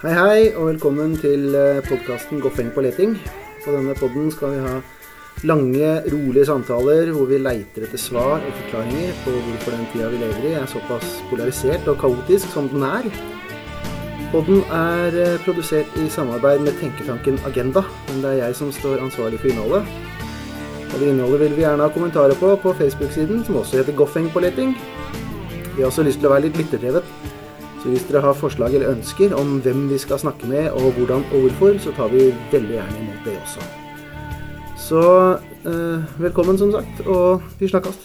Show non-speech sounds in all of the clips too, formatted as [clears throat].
Hei, hei, og velkommen til podkasten 'Goffeng på leting'. På denne podden skal vi ha lange, rolige samtaler hvor vi leiter etter svar og forklaringer på hvorfor den tida vi lever i, er såpass polarisert og kaotisk som den er. Podden er produsert i samarbeid med tenketanken Agenda, men det er jeg som står ansvarlig for innholdet. Og det innholdet vil vi gjerne ha kommentarer på på Facebook-siden, som også heter Goffeng på leting. Vi har også lyst til å være litt lytterdrevet. Så hvis dere har forslag eller ønsker om hvem vi skal snakke med, og hvordan og hvorfor, så tar vi veldig gjerne imot det også. Så eh, velkommen, som sagt, og vi snakkes.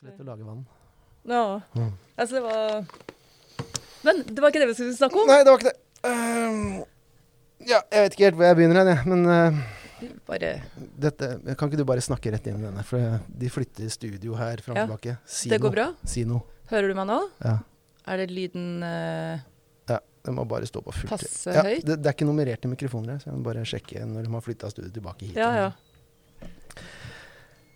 Lett å lage vann. Ja. Mm. Altså, det var Men det var ikke det vi skulle snakke om? Nei, det var ikke det. Ehm, ja, jeg vet ikke helt hvor jeg begynner hen, jeg. Men eh, Bare dette, kan ikke du bare snakke rett inn i denne? For de flytter studio her fram og Ja, tilbake. Si Det går bra? Si noe. Hører du meg nå? Ja. Er det lyden uh, ja. den må bare stå på fullt. passe Ja, høyt? det, det er ikke nummererte mikrofoner her, så jeg må bare sjekke når de har flytta studio tilbake hit. Ja, ja.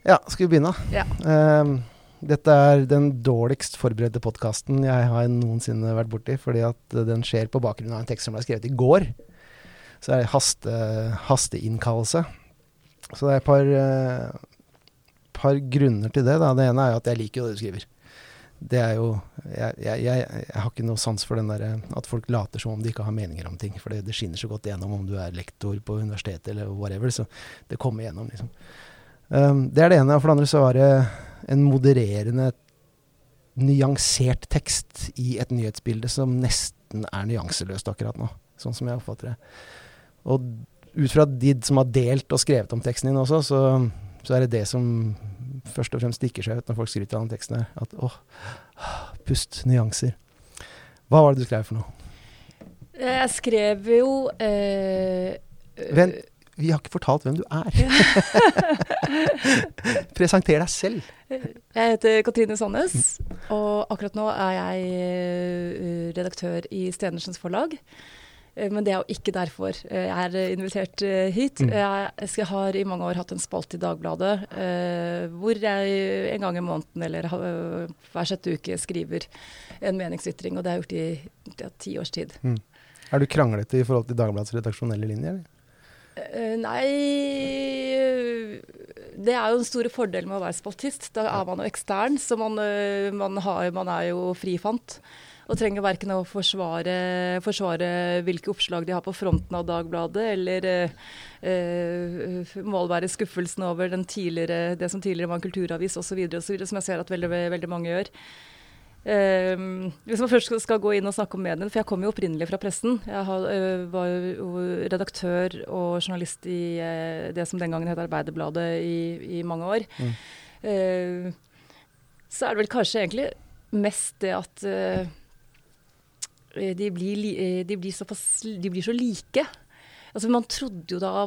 Ja, skal vi begynne? Ja. Um, dette er den dårligst forberedte podkasten jeg har noensinne vært borti, fordi at den skjer på bakgrunn av en tekst som ble skrevet i går. Så er det haste, hasteinnkallelse. Så det er et par, eh, par grunner til det. Da. Det ene er jo at jeg liker jo det du skriver. Det er jo Jeg, jeg, jeg, jeg har ikke noe sans for den der, at folk later som om de ikke har meninger om ting. For det, det skinner så godt gjennom om du er lektor på universitetet eller whatever. Så det kommer gjennom, liksom. Um, det er det ene. Og for det andre så var det en modererende, nyansert tekst i et nyhetsbilde som nesten er nyanseløst akkurat nå. Sånn som jeg oppfatter det. Og ut fra de som har delt og skrevet om teksten din også, så, så er det det som først og fremst stikker seg ut når folk skryter av den teksten her. At åh, pust, nyanser. Hva var det du skrev for noe? Jeg skrev jo eh, Vent. Vi har ikke fortalt hvem du er. [laughs] Presenter deg selv. Jeg heter Katrine Sandnes, og akkurat nå er jeg eh, redaktør i Stenersens forlag. Eh, Men det er jo ikke derfor eh, jeg er invitert eh, hit. Mm. Jeg har i mange år hatt en spalte i Dagbladet hvor jeg en gang i måneden eller hver sjette uke skriver en meningsytring. Og det har jeg gjort i ja, ti års tid. Er du kranglete i forhold til Dagbladets redaksjonelle linje? Eller? Nei Det er jo den store fordelen med å være spaltist. Da er man jo ekstern, så man, man, har, man er jo frifant. Og trenger verken å forsvare, forsvare hvilke oppslag de har på fronten av Dagbladet, eller eh, eh, målbære skuffelsen over den tidligere, det som tidligere var en kulturavis osv., som jeg ser at veldig, veldig mange gjør. Um, hvis man først skal- gå inn og snakke om mediene, for jeg kom jo opprinnelig fra pressen. Jeg har, uh, var jo redaktør og journalist i uh, det som den gangen het Arbeiderbladet i, i mange år. Mm. Uh, så er det vel kanskje egentlig mest det at de, blir, eh, de, blir såpass, de blir så like. Altså, man trodde jo da,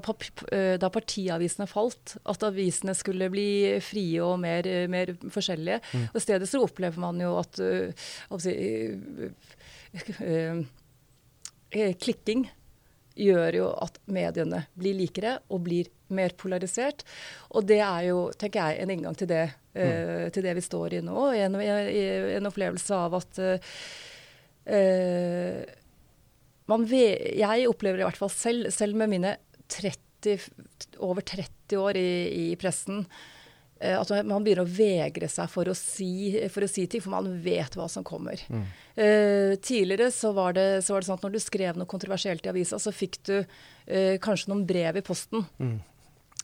eh, da partiavisene falt, at avisene skulle bli frie og mer, eh, mer forskjellige. Mm. Og I stedet så opplever man jo at øh, eh, eh, Klikking gjør jo at mediene blir likere og blir mer polarisert. Og det er jo, tenker jeg, en inngang til det, øh, til det vi står i nå. En, en opplevelse av at eh, eh, ve jeg opplever i hvert fall selv, selv med mine 30, over 30 år i, i pressen, eh, at man begynner å vegre seg for å, si, for å si ting, for man vet hva som kommer. Eh, tidligere så var, det, så var det sånn at når du skrev noe kontroversielt i avisa, så fikk du uh, kanskje noen brev i posten. Mm.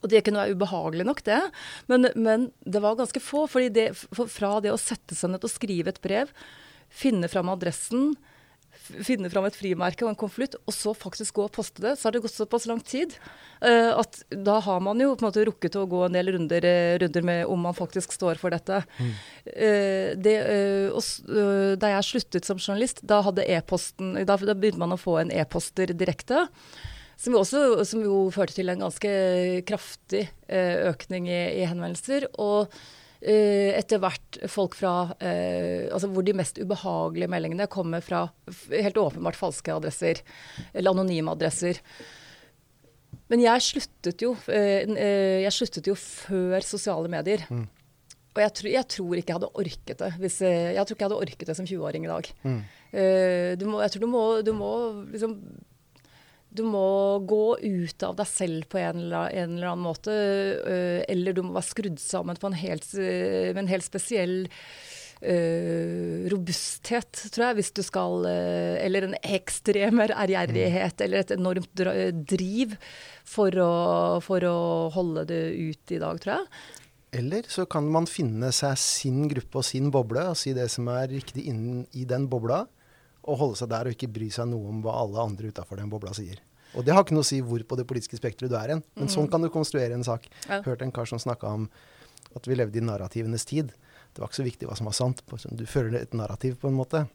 Og det kunne være ubehagelig nok, det. Men, men det var ganske få. fordi det, for, fra det å sette seg ned og skrive et brev, finne fram adressen, finne fram et frimerke og en konvolutt, og så faktisk gå og poste det, så har det gått såpass lang tid uh, at da har man jo på en måte rukket å gå en del runder, eh, runder med om man faktisk står for dette. Eh, det, uh, og, da jeg sluttet som journalist, da hadde e-posten da, da begynte man å få en e-poster direkte. Som jo, også, som jo førte til en ganske kraftig økning i, i henvendelser. Og etter hvert folk fra eh, Altså hvor de mest ubehagelige meldingene kommer fra helt åpenbart falske adresser. Eller anonyme adresser. Men jeg sluttet jo, eh, eh, jeg sluttet jo før sosiale medier. Mm. Og jeg, tror- jeg tror ikke jeg hadde orket det. Hvis, eh, jeg tror ikke jeg hadde orket det som 20-åring i dag. Mm. Eh, du må, jeg tror du må, du må liksom Du må gå ut av deg selv på en eller, en eller annen måte. eh, eller du må være skrudd sammen på en helt, eh, med en helt spesiell Uh, robusthet, tror jeg, hvis du skal uh, Eller en ekstrem ærgjerrighet eller et enormt driv for å, for å holde det ut i dag, tror jeg. Eller så kan man finne seg sin gruppe og sin boble og si det som er riktig innen i den bobla, og holde seg der og ikke bry seg noe om hva alle andre utafor den bobla sier. Og det har ikke noe å si hvor på det politiske spekteret du er hen, men sånn kan du konstruere en sak. Ja. Hørte en kar som snakka om at vi levde i narrativenes tid. Det var ikke så viktig hva som var sant. Du føler et narrativ på en måte.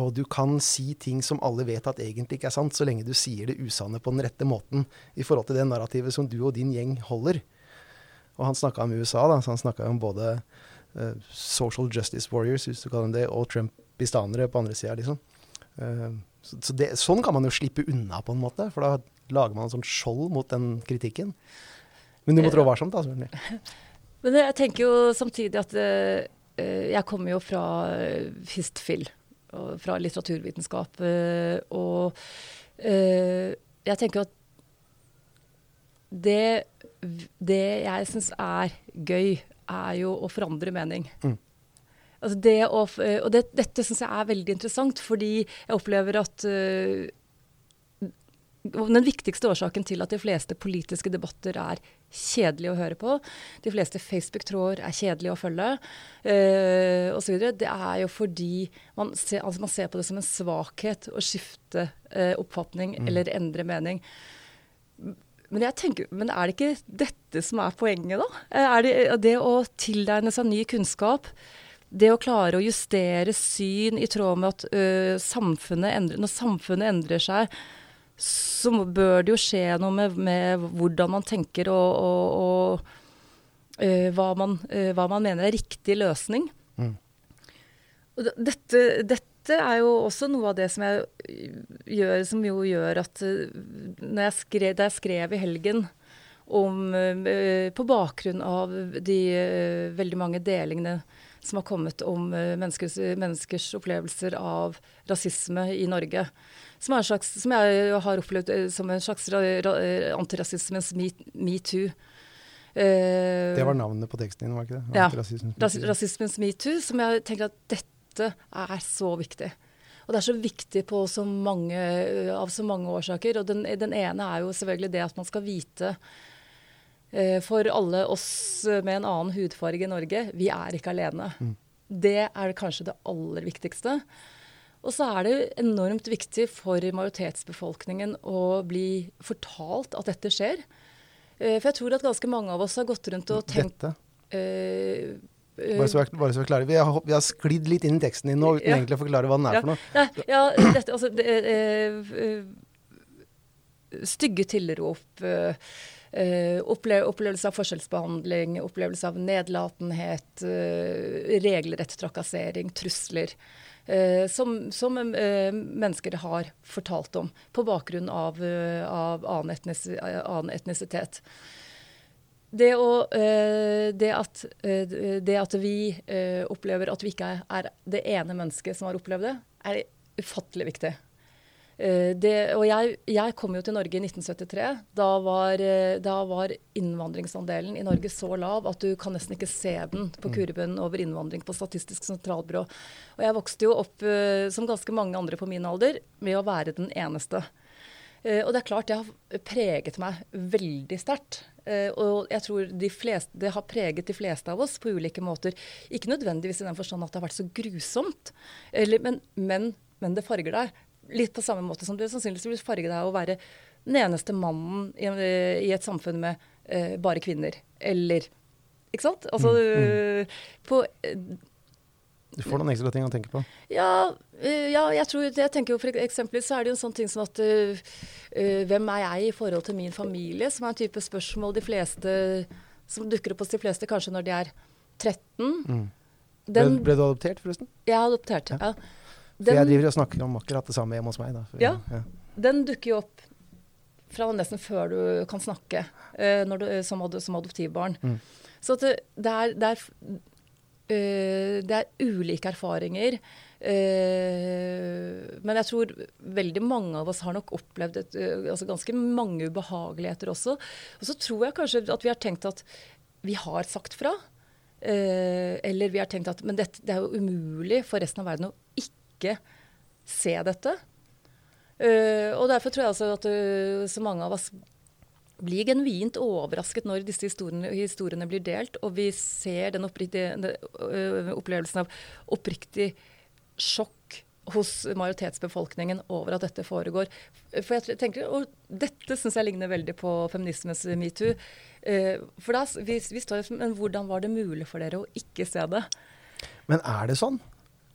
Og du kan si ting som alle vet at egentlig ikke er sant, så lenge du sier det usanne på den rette måten i forhold til det narrativet som du og din gjeng holder. Og han snakka om USA, da, så han snakka om både uh, social justice warriors, hvis du kaller dem det, og trumpistanere på andre sida, liksom. Eh, så så det, sånn kan man jo slippe unna, på en måte, for da lager man en sånn skjold mot den kritikken. Men du må trå varsomt, da, selvfølgelig. Men jeg tenker jo samtidig at eh, eh, jeg kommer jo fra Histfil, og fra litteraturvitenskap. og jeg tenker at det, det jeg syns er gøy, er jo å forandre mening. Mm. Altså det å, eh, og det, dette syns jeg er veldig interessant, fordi jeg opplever at uh, den viktigste årsaken til at de fleste politiske debatter er kjedelige å høre på, de fleste Facebook-tråder er kjedelige å følge, uh, osv., det er jo fordi man ser, altså man ser på det som en svakhet å skifte uh, oppfatning eller endre mening. Men, jeg tenker, men er det ikke dette som er poenget, da? Eh, Er det, det å tilegne seg ny kunnskap, det å klare å justere syn i tråd med at ø, samfunnet endrer, når samfunnet endrer seg, så bør det jo skje noe med, med hvordan man tenker og, og, og ø, hva, man, ø, hva man mener er riktig løsning. Mm. Og dette, dette er jo også noe av det som jeg gjør, som jo gjør at når jeg skrev, Da jeg skrev i helgen om På bakgrunn av de veldig mange delingene som har kommet om menneskers, menneskers opplevelser av rasisme i Norge. Som, slags, som jeg har opplevd som en slags antirasismens metoo. me-. Eh, Det var navnet på teksten din, var ikke det? Ja. Rasismens metoo, som jeg tenker at dette er så viktig. Og det er så viktig på så mange, av så mange årsaker. Og den, den ene er jo selvfølgelig det at man skal vite eh, for alle oss med en annen hudfarge i Norge, vi er ikke alene. Det er kanskje det aller viktigste. Og så er det enormt viktig for majoritetsbefolkningen å bli fortalt at dette skjer. Eh, For jeg tror at ganske mange av oss har gått rundt og tenkt Dette. eh, eh, Bare så, bare så vi. Vi har, vi har sklidd litt inn i teksten din nå uten Ja. egentlig å forklare hva den er Ja. for noe. Ja, ja, dette, altså det, eh, eh, Stygge tilrop, eh, eh, opple opplevelse av forskjellsbehandling, opplevelse av nedlatenhet, eh, regelrett trakassering, trusler. eh, som som eh, mennesker har fortalt om på bakgrunn av, eh, av annen, eh, annen etnisitet. Det, å, eh, det, at, eh, det at vi eh, opplever at vi ikke er det ene mennesket som har opplevd det, er ufattelig viktig. Eh, det, og jeg, jeg kom jo til Norge i 1973. Da var, eh, da var innvandringsandelen i Norge så lav at du kan nesten ikke se den på kurven over innvandring på Statistisk sentralbyrå. Og jeg vokste jo opp, eh, som ganske mange andre på min alder, med å være den eneste. Og det er klart det har preget meg veldig sterkt. Og jeg tror de fleste, det har preget de fleste av oss på ulike måter. Ikke nødvendigvis i den forstand at det har vært så grusomt, eller, men, men, men det farger deg. Litt på samme måte som du sannsynligvis vil farge deg å være den eneste mannen i, i et samfunn med eh, bare kvinner. Eller Ikke sant? Altså eh, på eh, Du får noen ekstra ting å tenke på. ja, eh, ja, jeg tror jeg tenker jo for eksempel så er det jo en sånn ting som at uh, Hvem er jeg i forhold til min familie? Som er en type spørsmål de fleste som dukker opp hos de fleste kanskje når de er 13. Mm. Den, ble, ble du adoptert, forresten? jeg er adoptert. Ja. Ja. For jeg Den, driver og snakker om akkurat det samme hjemme hos meg. Da. For- Ja. Den dukker jo opp fra nesten før du kan snakke eh, du, som, ad, som, adoptivbarn. Mm. Så det, det, er, det, er, uh, det, er, ulike erfaringer. Uh, men jeg tror veldig mange av oss har nok opplevd et, uh, altså ganske mange ubehageligheter også. Og så tror jeg kanskje at vi har tenkt at vi har sagt fra. eller vi har tenkt at men det, det er jo umulig for resten av verden å ikke se dette. Uh, og derfor tror jeg altså at uh, så mange av oss blir genuint overrasket når disse historiene, historiene blir delt, og vi ser den, den uh, opplevelsen av oppriktig sjokk hos majoritetsbefolkningen over at dette foregår. For jeg tenker, og Dette syns jeg ligner veldig på feminismens metoo. for da, vi, vi står, Men hvordan var det mulig for dere å ikke se det? Men er det sånn?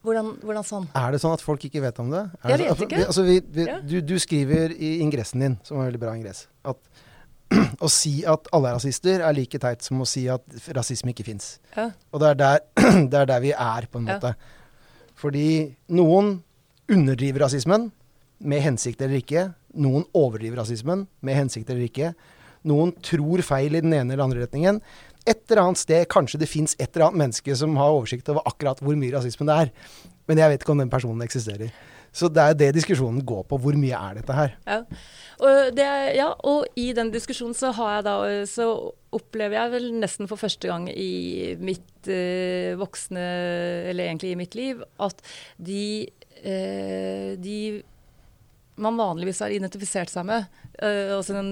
Hvordan, hvordan, sånn? Er det sånn at folk ikke vet om det? Er jeg vet ikke. Altså, vi, vi, ja. du, du, skriver i ingressen din, som er veldig bra ingress, at [clears throat] å si at alle er rasister, er like teit som å si at rasisme ikke fins. Ja. Og det er, der, [clears throat] det er, der, vi er, på en måte. Ja. Fordi noen underdriver rasismen, med hensikt eller ikke. Noen overdriver rasismen, med hensikt eller ikke. Noen tror feil i den ene eller andre retningen et eller annet sted kanskje det fins et eller annet menneske som har oversikt over akkurat hvor mye rasisme det er. Men jeg vet ikke om den personen eksisterer. Så det er det diskusjonen går på. Hvor mye er dette her? Ja. Og, det, ja, og i den diskusjonen så, da, så opplever jeg vel nesten for første gang i mitt eh, voksne, eller egentlig i mitt liv, at de, eh, de man vanligvis har identifisert seg med, eh, altså den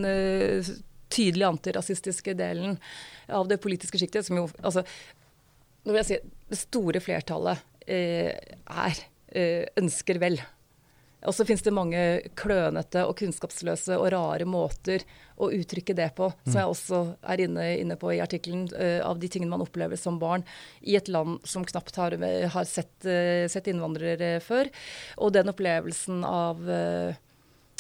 tydelig antirasistiske delen av det politiske sjiktet, som jo altså, Nå vil jeg si det store flertallet eh, er eh, ønsker vel. Og så finnes det mange klønete og kunnskapsløse og rare måter å uttrykke det på, som mm. jeg også er inne, inne på i artikkelen, uh, av de tingene man opplever som barn i et land som knapt har, har sett, uh, sett, innvandrere før. Og den opplevelsen av uh,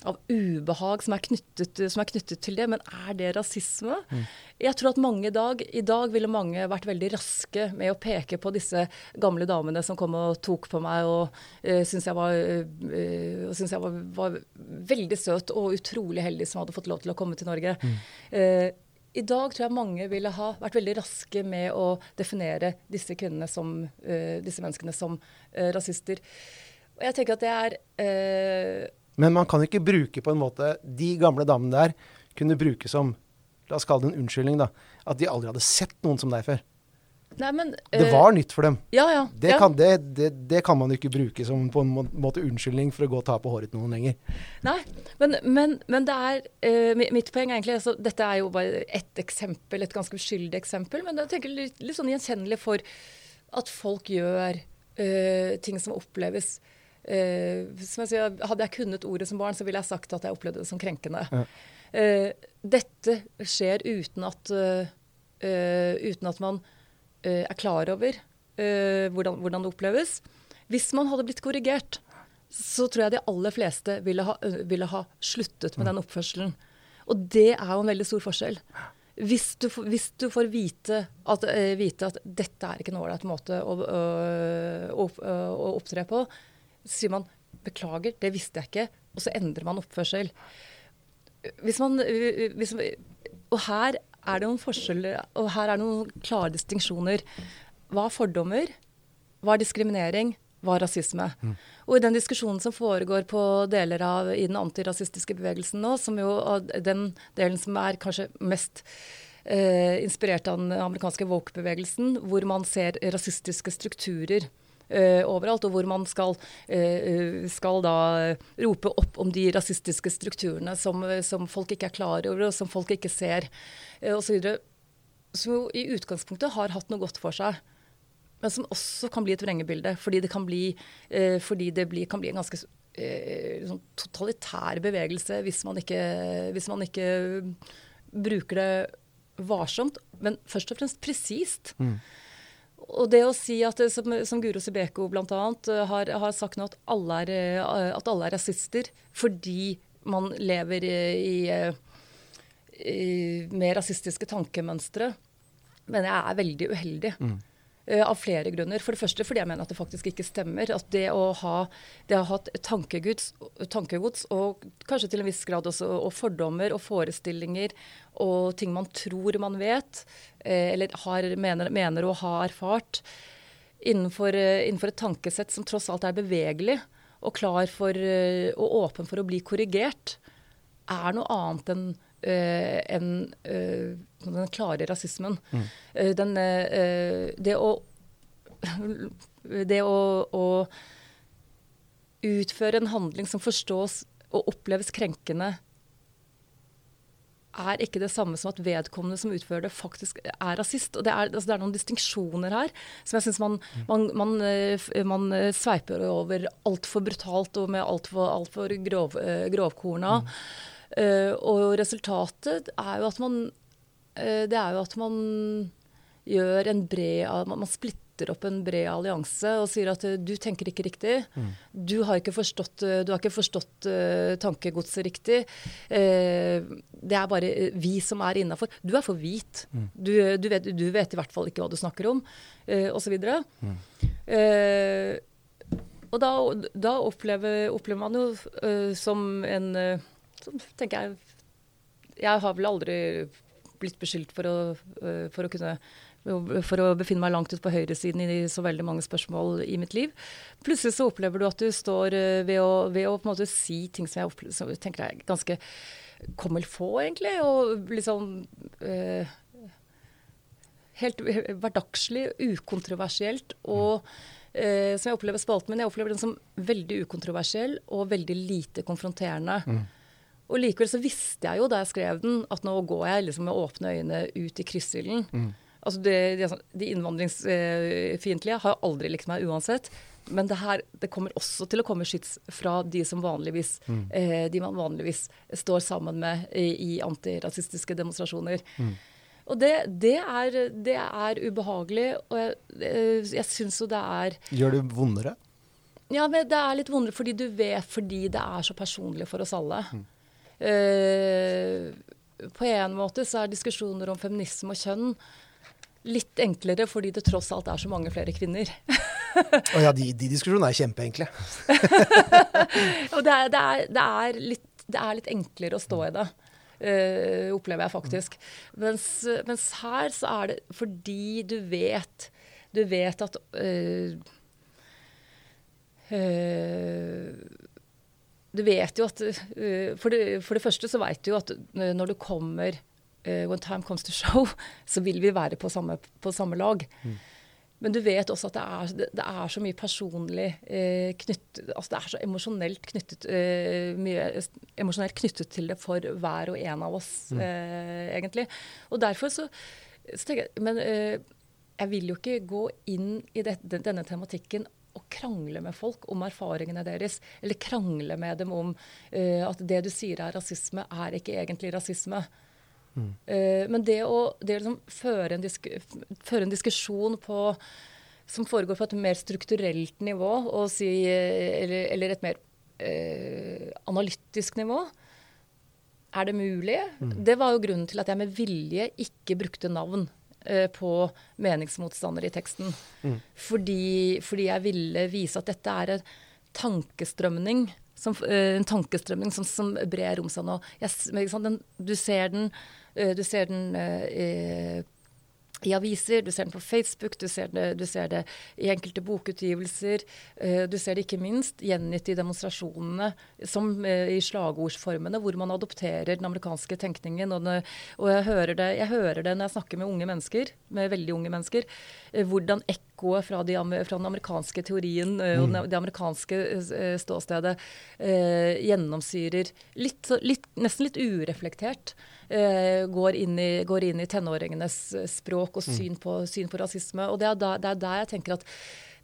av ubehag som er, knyttet, som er, knyttet, til det. Men er det rasisme? Mm. Jeg tror at mange i dag, i dag ville mange vært veldig raske med å peke på disse gamle damene som kom og tok på meg og uh, syntes jeg, var, uh, synes jeg var, var, veldig søt og utrolig heldig som hadde fått lov til å komme til Norge. Mm. Uh, i dag tror jeg mange ville ha vært veldig raske med å definere disse som, uh, disse menneskene som uh, rasister. Og jeg tenker at det er uh, men man kan ikke bruke på en måte De gamle damene der kunne bruke som La oss kalle det en unnskyldning, da. At de aldri hadde sett noen som deg før. Nei, men, det var uh, nytt for dem. Ja, ja, det, ja. Kan, det, det, det, kan, man ikke bruke som på en måte unnskyldning for å gå og ta på håret til noen lenger. Nei, men, men, men det er uh, Mitt poeng er egentlig altså, Dette er jo bare ett eksempel, et ganske uskyldig eksempel. Men jeg tenker litt, litt sånn gjenkjennelig for at folk gjør uh, ting som oppleves Uh, som jeg sier, hadde jeg kunnet ordet som barn, så ville jeg sagt at jeg opplevde det som krenkende. Ja. Uh, dette skjer uten at, uh, uten at man er klar over hvordan, hvordan, det oppleves. Hvis man hadde blitt korrigert, så tror jeg de aller fleste ville ha, ville ha sluttet med mm. den oppførselen. Og det er jo en veldig stor forskjell. Hvis du, hvis du får vite at, vite at, dette er ikke en ålreit måte å, å, å, å opptre på, så sier man 'beklager, det visste jeg ikke', og så endrer man oppførsel. Hvis man, hvis, og her er det noen forskjeller, og her er det noen klare distinksjoner. Hva er fordommer? Hva er diskriminering? Hva er rasisme? Mm. Og i den diskusjonen som foregår på deler av i den antirasistiske bevegelsen nå, som jo den delen som er kanskje mest eh, inspirert av den amerikanske woke-bevegelsen, hvor man ser rasistiske strukturer overalt, og hvor man skal, uh, skal, da rope opp om de rasistiske strukturene som, som, folk ikke er klar over, og som folk ikke ser, uh, osv. Som jo i utgangspunktet har hatt noe godt for seg. Men som også kan bli et vrengebilde, fordi det kan bli, fordi det blir, kan bli en ganske sånn totalitær bevegelse hvis man, ikke, hvis man ikke bruker det varsomt, men først og fremst presist. Mm. Og det å si at, som, som Guro Sibeko bl.a. Eh, har, har sagt nå, at alle, er, eh, at alle er rasister fordi man lever i, i, med rasistiske tankemønstre, mener jeg er veldig uheldig. Mm. Uh, av flere grunner. For det første fordi jeg mener at det faktisk ikke stemmer. At det å ha, det å ha tankegods, tankegods, og kanskje til en viss grad også og fordommer og forestillinger og ting man tror man vet, uh, eller har, mener, mener, å ha erfart, innenfor, uh, innenfor, et tankesett som tross alt er bevegelig og klar for og åpen for å bli korrigert, er noe annet enn uh, enn uh, den klare rasismen. Mm. Uh, den, det å Det å, å, utføre en handling som forstås og oppleves krenkende, er ikke det samme som at vedkommende som utfører det, faktisk er rasist. Og Det er, altså det er noen distinksjoner her som jeg syns man, mm. man, man, man, sveiper over altfor brutalt og med altfor alt, for, grov, grovkorna. Mm. Uh, og resultatet er jo at man uh, Det er jo at man gjør en bred Man splitter opp en bred allianse og sier at uh, du tenker ikke riktig. Mm. Du har ikke forstått, du har ikke forstått tankegodset riktig. det er bare vi som er innafor. Du er for hvit. Mm. Du, du, vet, du, vet, i hvert fall ikke hva du snakker om, uh, osv. Mm. og da, da opplever, opplever, man jo som en så tenker jeg Jeg har vel aldri blitt beskyldt for å, øh, for å kunne for å befinne meg langt ut på høyresiden i så veldig mange spørsmål i mitt liv. Plutselig så opplever du at du står øh, ved å, ved å på en måte si ting som jeg, opplever, som tenker er ganske comme il faut, egentlig. Og liksom eh, Helt hverdagslig, ukontroversielt. Og eh, som jeg opplever spalten min, jeg opplever den som veldig ukontroversiell og veldig lite konfronterende. Mm. Og likevel så visste jeg jo da jeg skrev den, at nå går jeg liksom med åpne øyne ut i kryssilden. Mm. Altså det, de, de innvandringsfiendtlige har aldri likt meg uansett. Men det her det kommer også til å komme skyts fra de som vanligvis mm. eh, de man vanligvis står sammen med i, i antirasistiske demonstrasjoner. Mm. Og det, det, er, det, er, ubehagelig, og jeg, eh, jeg syns jo det er Gjør det vondere? Ja, men det er litt vondere fordi du vet fordi det er så personlig for oss alle. Mm. Eh, på en måte så er diskusjoner om feminisme og kjønn litt enklere fordi det tross alt er så mange flere kvinner. Å ja, de, de, diskusjonene er kjempeenkle. [laughs] og det er, det, er, det, er litt, det er, litt, enklere å stå i det. Uh, opplever jeg faktisk. Mens, mens, her så er det fordi du vet Du vet at uh, uh, du vet jo at uh, for, det, for, det, første så vet du jo at når du kommer uh, When time comes to show, [laughs] så vil vi være på samme, på samme lag. Mm. Men du vet også at det er, det, det er så mye personlig eh, knyttet altså Det er så emosjonelt knyttet, eh, mye emosjonelt knyttet til det for hver og en av oss, mm. eh, egentlig. Og derfor så, så tenker jeg Men eh, jeg vil jo ikke gå inn i det, denne tematikken å krangle med folk om erfaringene deres, eller krangle med dem om uh, at det du sier er rasisme, er ikke egentlig rasisme. Mm. Uh, men det å, det å liksom føre, en føre, en diskusjon på, som foregår på et mer strukturelt nivå, si, eller, eller, et mer uh, analytisk nivå, er det mulig? Mm. Det var jo grunnen til at jeg med vilje ikke brukte navn Eh, på meningsmotstandere i teksten. Mm. Fordi, fordi, jeg ville vise at dette er en tankestrømning som, uh, en tankestrømning som, som brer om seg nå. Jeg, den, du ser den, du ser den uh, i aviser, du ser den på Facebook, du ser det, du ser det i enkelte bokutgivelser. Uh, du ser det ikke minst gjengitt i demonstrasjonene som uh, i slagordsformene, hvor man adopterer den amerikanske tenkningen. Og, den, og jeg, hører det, jeg, hører det, når jeg snakker med unge mennesker, med veldig unge mennesker, uh, hvordan ekkoet fra, de, fra, den amerikanske teorien og mm. det amerikanske ståstedet gjennomsyrer litt, litt, nesten litt ureflektert eh, går, inn i, går, inn i, tenåringenes eh, språk og mm. syn på, syn på rasisme. Og det er, da, det er, der jeg tenker at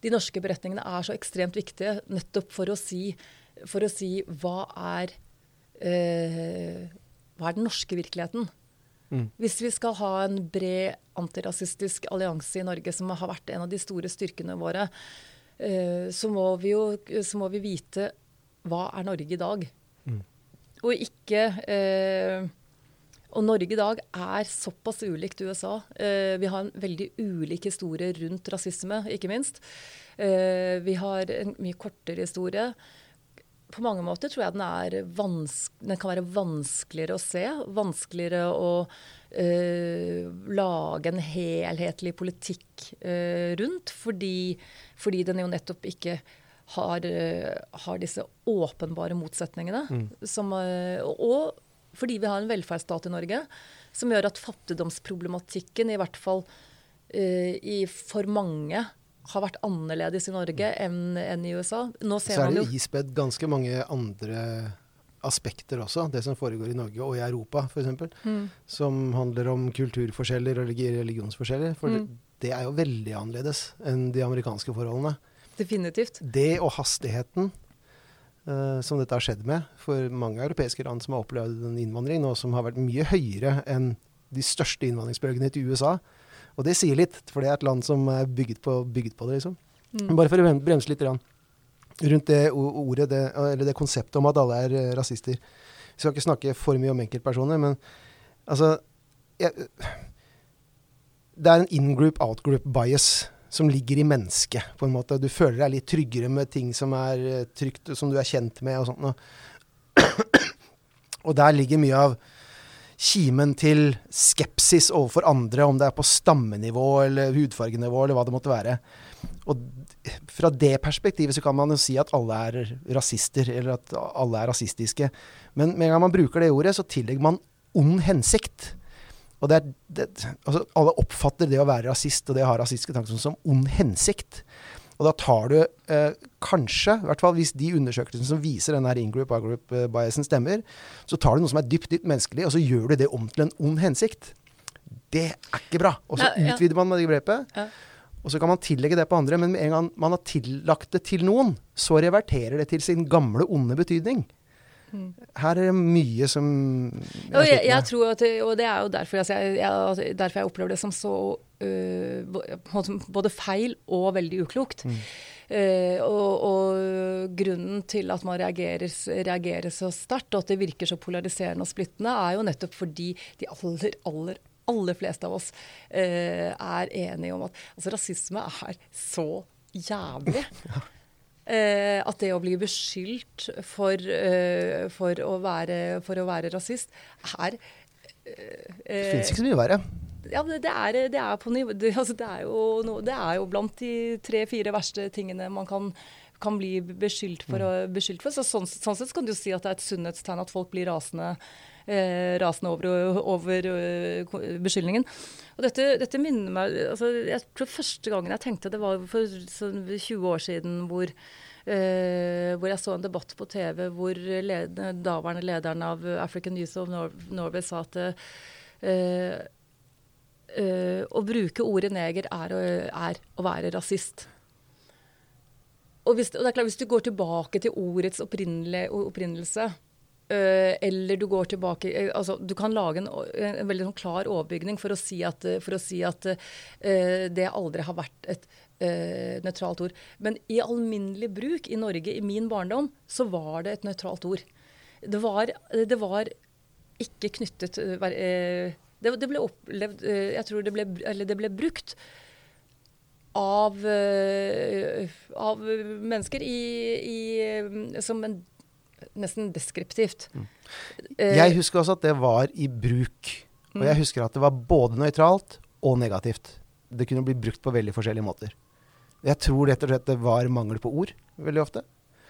de norske beretningene er så ekstremt viktige, nettopp for å si, for å si hva er eh, hva er den norske virkeligheten? Mm. Hvis vi skal ha en bred antirasistisk allianse i Norge, som har vært en av de store styrkene våre, uh, så, må vi jo, så må vi vite hva er Norge i dag? Mm. Og ikke uh, Og Norge i dag er såpass ulikt USA. Eh, vi har en veldig ulik historie rundt rasisme, ikke minst. Eh, vi har en mye kortere historie. På mange måter tror jeg den, den kan være vanskeligere å se. Vanskeligere å eh, lage en helhetlig politikk eh, rundt. Fordi, fordi, den jo nettopp ikke har, eh, har disse åpenbare motsetningene. Mm. Som, og fordi vi har en velferdsstat i Norge som gjør at fattigdomsproblematikken, i hvert fall i for mange, har vært annerledes i Norge enn, enn i USA. Nå ser Så er det jo ispedd ganske mange andre aspekter også, det som foregår i Norge og i Europa f.eks., mm. som handler om kulturforskjeller og religionsforskjeller. For mm. det, er jo veldig annerledes enn de amerikanske forholdene. Definitivt. Det og hastigheten uh, som dette har skjedd med for mange europeiske land som har opplevd en innvandring nå som har vært mye høyere enn de største innvandringsbølgene til USA. Og det sier litt, for det er et land som er bygget på, bygget på det, liksom. Mm. Bare for å bremse litt rundt det ordet, det, eller det konseptet om at alle er uh, rasister. Vi skal ikke snakke for mye om enkeltpersoner, men altså jeg, Det er en in-group, out-group bias som ligger i mennesket, på en måte. Du føler deg litt tryggere med ting som er uh, trygt, som du er kjent med og sånt noe. [clears throat] og der ligger mye av kimen til skepsis overfor andre, om det er på stammenivå eller hudfargenivå eller hva det måtte være. Og fra det perspektivet så kan man jo si at alle er rasister, eller at alle er rasistiske. Men med en gang man bruker det ordet, så tillegger man ond hensikt. Og det er, det, altså alle oppfatter det å være rasist og det å ha rasistiske tanker som ond hensikt. Og da tar du eh, kanskje, i hvert fall hvis de undersøkelsene som viser denne in-group out-group eh, stemmer, så tar du noe som er dypt, dypt menneskelig, og så gjør du det om til en ond hensikt. Det er ikke bra. Og så ja, ja. utvider man med det grepet. Ja. Og så kan man tillegge det på andre, men med en gang man har tillagt det til noen, så reverterer det til sin gamle onde betydning. Her er det mye som jeg, jeg, jeg tror at, Og det er jo derfor jeg, jeg, derfor jeg opplever det som så uh, både feil og veldig uklokt. Mm. Uh, og, og, grunnen til at man reagerer, reagerer så sterkt, og at det virker så polariserende og splittende, er jo nettopp fordi de aller, aller, aller fleste av oss uh, er enige om at altså, rasisme er så jævlig. [laughs] ja. Eh, at det å bli beskyldt for, eh, for, å, være, for å, være, rasist er eh, Det fins ikke så mye verre. Ja, det, er, det, er på nivå, det, altså, det, er no, det, er jo blant de tre-fire verste tingene man kan, kan bli beskyldt for. Mm. beskyldt for. Så sånn, sånn, sett kan du si at det er et sunnhetstegn at folk blir rasende, rasende over, over uh, beskyldningen. Og dette, dette, minner meg altså, Jeg tror første gangen jeg tenkte det var for sånn 20 år siden hvor, uh, hvor jeg så en debatt på TV hvor led, daværende lederen av African News of Nor Norway sa at uh, å bruke ordet neger er er å være rasist. Og, hvis, og, det er klart, hvis du går tilbake til ordets opprinnelse eller du går tilbake uh, altså, Du kan lage en, en veldig sånn klar overbygning for å si at, for å si at uh, det aldri har vært et nøytralt ord. Men i alminnelig bruk i Norge i min barndom, så var det et nøytralt ord. Det var, det var ikke knyttet det, det, ble opplevd Jeg tror det ble, eller det ble brukt av, av mennesker i, i, som en nesten deskriptivt. Mm. Eh, jeg husker også at det var i bruk. Og jeg mm. husker at det var både nøytralt og negativt. Det kunne bli brukt på veldig forskjellige måter. Jeg tror rett og slett det var mangel på ord veldig ofte.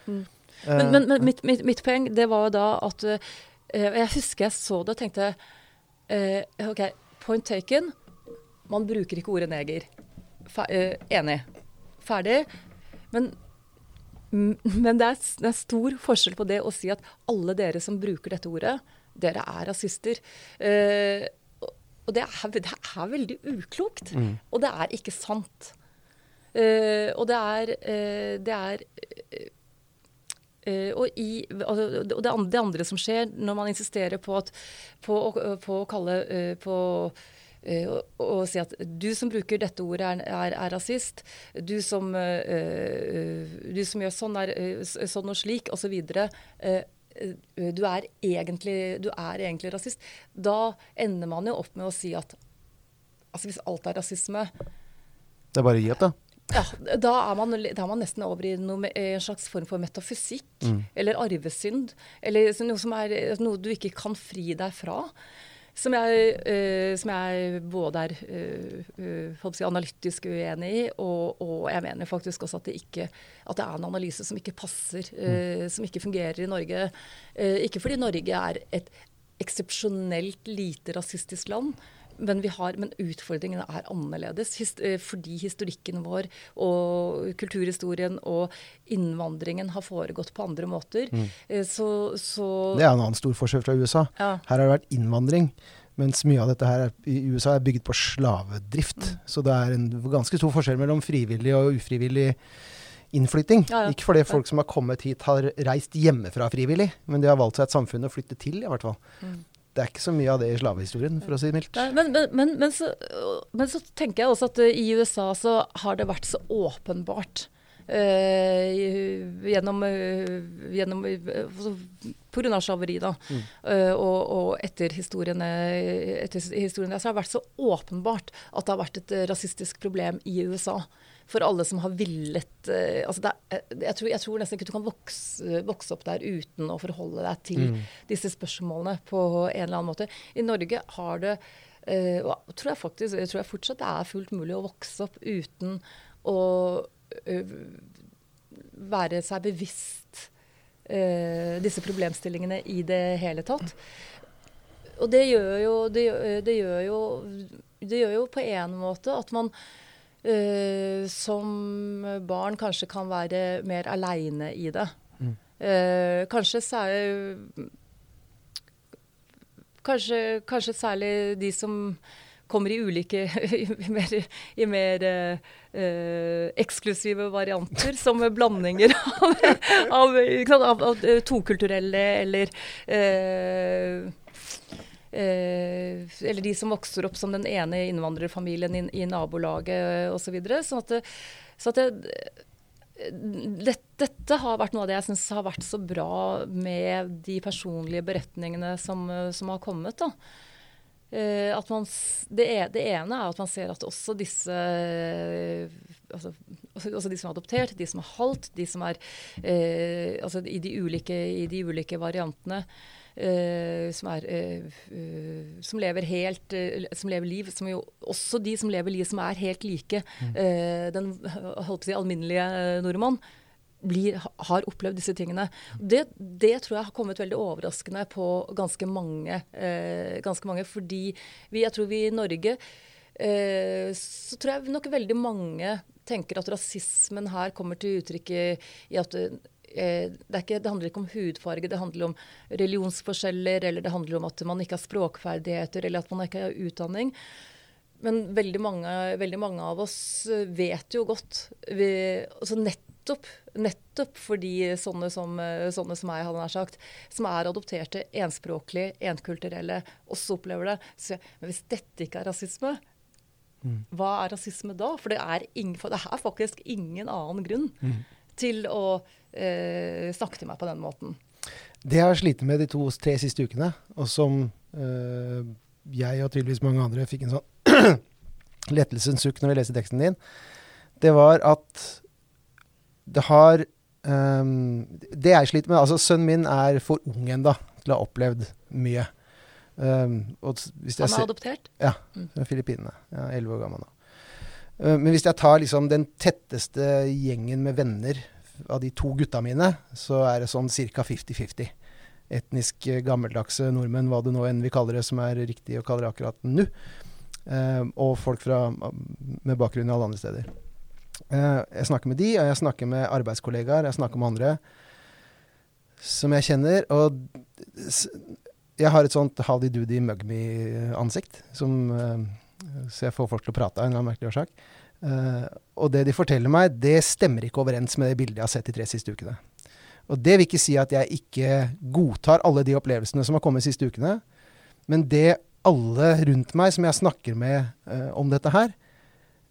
Mm. Uh, men, men, men mitt, mitt, mitt, poeng det var jo da at uh, Jeg husker jeg så det og tenkte uh, OK, point taken. Man bruker ikke ordet neger. Fer, enig. Ferdig. Men men det er, det er, stor forskjell på det å si at alle dere som bruker dette ordet, dere er rasister. Uh, og det er, det er, veldig uklokt. Mm. Og det er ikke sant. Uh, og det er, uh, det er og, i, altså, og det, andre, det, andre, som skjer når man insisterer på, at, på, på å kalle på Uh, og, si at du som bruker dette ordet, er, er, er rasist. Du som, uh, du som, gjør sånn, er sånn og slik, osv. Eh, du er, egentlig, du er egentlig rasist, da ender man jo opp med å si at altså hvis alt er rasisme Det er bare å gi opp, da. ja, da er, man, da er man nesten over i noe, en slags form for metafysikk. Mm. Eller arvesynd. Eller noe som er noe du ikke kan fri deg fra. Som jeg, uh, som jeg både er uh, si, analytisk uenig i, og, og jeg mener faktisk også at det, ikke, at det er en analyse som ikke passer, eh, som ikke fungerer i Norge. Ikke fordi Norge er et eksepsjonelt lite rasistisk land, men, vi har, men utfordringene er annerledes. His, eh, fordi historikken vår og kulturhistorien og innvandringen har foregått på andre måter. Mm. så, så Det er en annen stor forskjell fra USA. ja. Her har det vært innvandring, mens mye av dette her er, i USA er bygget på slavedrift. Mm. Så det er en ganske stor forskjell mellom frivillig og ufrivillig innflytting. Ja, ja. Ikke fordi folk som har kommet hit har reist hjemmefra frivillig, men de har valgt seg et samfunn å flytte til, i hvert fall. Mm. Det er ikke så mye av det i slavehistorien, for å si det mildt. Nei, men, men, men, men, så, men så tenker jeg også at eh, i USA så har det vært så åpenbart. uh, gjennom, uh, gjennom uh, Pga. Slaveri, da. Mm. Uh, og, og etter historiene, etter historiene der, så har det vært så åpenbart at det har vært et rasistisk problem i USA. For alle som har villet eh, altså det eh, jeg, tror, jeg tror nesten ikke du kan vokse, vokse opp der uten å forholde deg til Mm. disse spørsmålene på en eller annen måte. I Norge har det eh, og tror jeg faktisk, jeg tror jeg fortsatt det er fullt mulig å vokse opp uten å eh, være seg bevisst eh, disse problemstillingene i det hele tatt. Og det gjør jo det, gjør- det gjør jo det gjør jo på en måte at man eh, som barn kanskje kan være mer aleine i det. Mm. Uh, kanskje særlig kanskje, kanskje særlig de som kommer i ulike [laughs] i mer, i mer eh, eksklusive varianter, som blandinger av, av, av, av eh, tokulturelle eller eh, eller de som vokser opp som den ene innvandrerfamilien i, i nabolaget osv. Så videre. sånn at, så at det, det, dette har vært noe av det jeg syns har vært så bra med de personlige beretningene som, som har kommet. da. Eh, man, det, e- det ene er at man ser at også disse eh, altså, også, de som er adoptert, de som er halvt, de som er eh, altså i, de ulike, i de ulike variantene. Eh, som, er, eh, eh, som lever helt Som lever liv. Som jo, også de som lever liv som er helt like eh, den holdt på å si, alminnelige nordmann blir, har opplevd disse tingene. Det, det tror jeg har kommet veldig overraskende på ganske mange. Ganske mange fordi vi, jeg tror vi i Norge så tror jeg nok veldig mange tenker at rasismen her kommer til uttrykk i, at det, er ikke, det handler ikke om hudfarge, det handler om religionsforskjeller, eller det handler om at man ikke har språkferdigheter, eller at man ikke har utdanning. Men veldig mange, veldig mange av oss eh, vet jo godt vi, altså nettopp, nettopp fordi sånne som, eh, sånne som meg, hadde nær sagt, som er adopterte, enspråklige, enkulturelle, også opplever det. Så, men hvis dette ikke er rasisme, hva er rasisme da? For det er, ingen, for det er faktisk ingen annen grunn til å eh, snakke til meg på den måten. Det jeg har slitt med de to-tre siste ukene, og som eh, jeg og tydeligvis mange andre fikk en sånn [clears throat] lettelsens sukk når jeg leste teksten din, det var at det har um, Det jeg sliter med Altså, sønnen min er for ung ennå til å ha opplevd mye. Um, Han er adoptert. fra Filippinene. Ja, Elleve år gammel nå. Eh, Men hvis jeg tar liksom den tetteste gjengen med venner av de to gutta mine, så er det sånn ca. 50-50. Etnisk eh, gammeldagse nordmenn, hva du nå enn vil kalle det, som er riktig å kalle det akkurat nå. Eh, og folk fra, med bakgrunn i alle andre steder. Jeg snakker med de, og jeg snakker med arbeidskollegaer, jeg snakker med andre som jeg kjenner. Og jeg har et sånt howdy-doody mug-me-ansikt, som så jeg får folk til å prate av en eller merkelig årsak. Uh, og det de forteller meg, det stemmer ikke overens med det bildet jeg har sett de tre siste ukene. Og det vil ikke si at jeg ikke godtar alle de opplevelsene som har kommet de siste ukene, men det alle rundt meg som jeg snakker med uh, om dette her,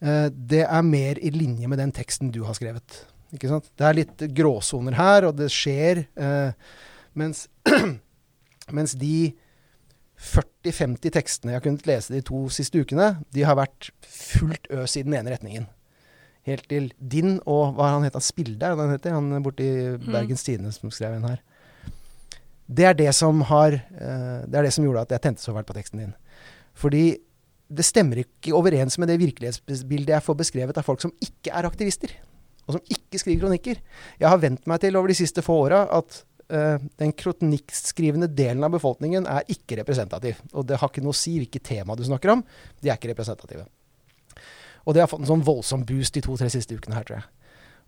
uh, det er mer i linje med den teksten du har skrevet. Ikke sant? Det er litt gråsoner her, og det skjer. Mens, [clears throat] mens de 40-50 tekstene jeg har kunnet lese de to siste ukene, de har vært fullt øs i den ene retningen. Helt til din og hva han heter, Spilde, han heter han borti Bergens Tidende som skrev en her. Det er det som har eh, Det er det som gjorde at jeg tente så fælt på teksten din. Fordi det stemmer ikke overens med det virkelighetsbildet jeg får beskrevet av folk som ikke er aktivister, og som ikke skriver kronikker. Jeg har vent meg til over de siste få åra at uh, den kronikkskrivende delen av befolkningen er ikke representativ. Og det har ikke noe å si hvilket tema du snakker om. De er ikke representative. Og det har fått en sånn voldsom boost de to-tre siste ukene her, tror jeg.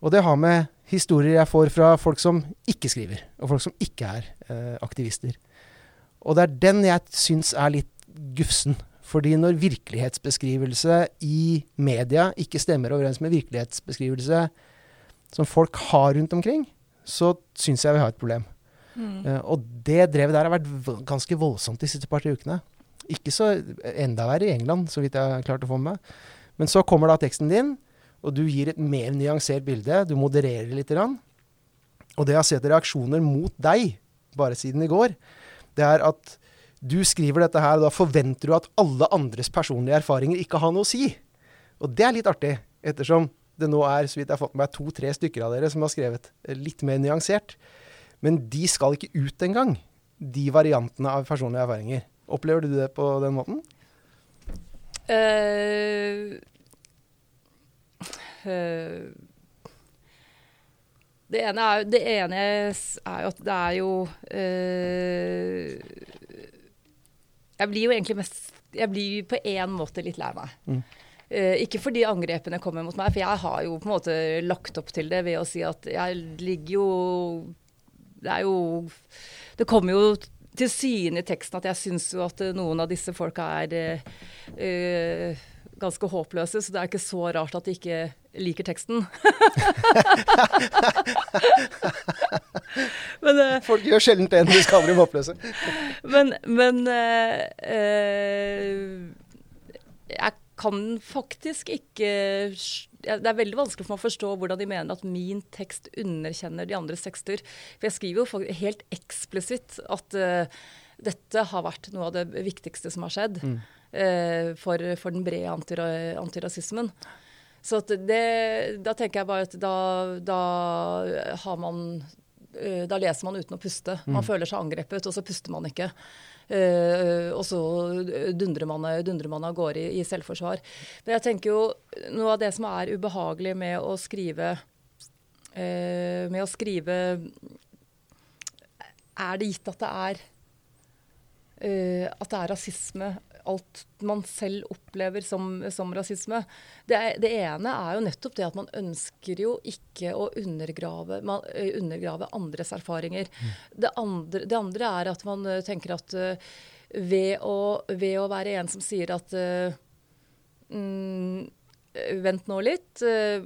Og det har med historier jeg får fra folk som ikke skriver, og folk som ikke er uh, aktivister. Og det er den jeg syns er litt gufsen. Fordi når virkelighetsbeskrivelse i media ikke stemmer overens med virkelighetsbeskrivelse som folk har rundt omkring, så syns jeg vi har et problem. Mm. Uh, og det drevet der har vært ganske voldsomt de siste par-tre ukene. Ikke så enda verre i England, så vidt jeg har klart å få med meg. Men så kommer da teksten din, og du gir et mer nyansert bilde. Du modererer litt. Og det jeg har sett reaksjoner mot deg, bare siden i går, det er at du skriver dette her, og da forventer du at alle andres personlige erfaringer ikke har noe å si. Og det er litt artig, ettersom det nå er, så vidt jeg har fått med meg, to-tre stykker av dere som har skrevet litt mer nyansert. Men de skal ikke ut engang, de variantene av personlige erfaringer. Opplever du det på den måten? Uh, uh, det, ene er, det ene er jo at det er jo uh, jeg blir jo egentlig mest Jeg blir på en måte litt lei meg. Mm. Uh, ikke fordi angrepene kommer mot meg, for jeg har jo på en måte lagt opp til det ved å si at jeg ligger jo Det er jo Det kommer jo til syne i teksten at jeg syns jo at noen av disse folka er uh, ganske håpløse, så det er ikke så rart at de ikke liker teksten. [laughs] men, uh, Folk gjør sjelden det når de skal bli håpløse. [laughs] men, men uh, uh, jeg kan faktisk ikke Det er veldig vanskelig for meg å forstå hvordan de mener at min tekst underkjenner de andres tekster. For jeg skriver jo helt eksplisitt at dette har vært noe av det viktigste som har skjedd. Mm uh, for, for, den brede antira, antirasismen. Så det, da tenker jeg bare at da, da har man eh, Da leser man uten å puste. Man mm. føler seg angrepet, og så puster man ikke. Uh, og så dundrer man, dundrer man av gårde i, i, selvforsvar. Men jeg tenker jo noe av det som er ubehagelig med å skrive uh, Med å skrive Er det gitt at det er uh, at det er rasisme alt man selv opplever som, som rasisme. Det, det, ene er jo nettopp det at man ønsker jo ikke å undergrave, man, undergrave andres erfaringer. Mm. Det, andre, det, andre, er at man tenker at uh, ved, å, ved, å, være en som sier at uh, mm, Vent nå litt. Uh,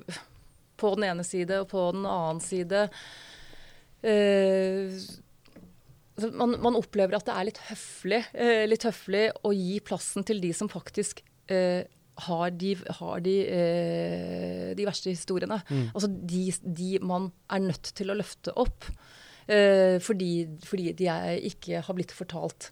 på den ene side og på den annen side. Uh, man, man, opplever at det er litt høflig, eh, litt høflig, å gi plassen til de som faktisk eh, har, de, har de, eh, de, verste historiene. Mm. Altså de, de, man er nødt til å løfte opp eh, fordi, fordi, de ikke har blitt fortalt.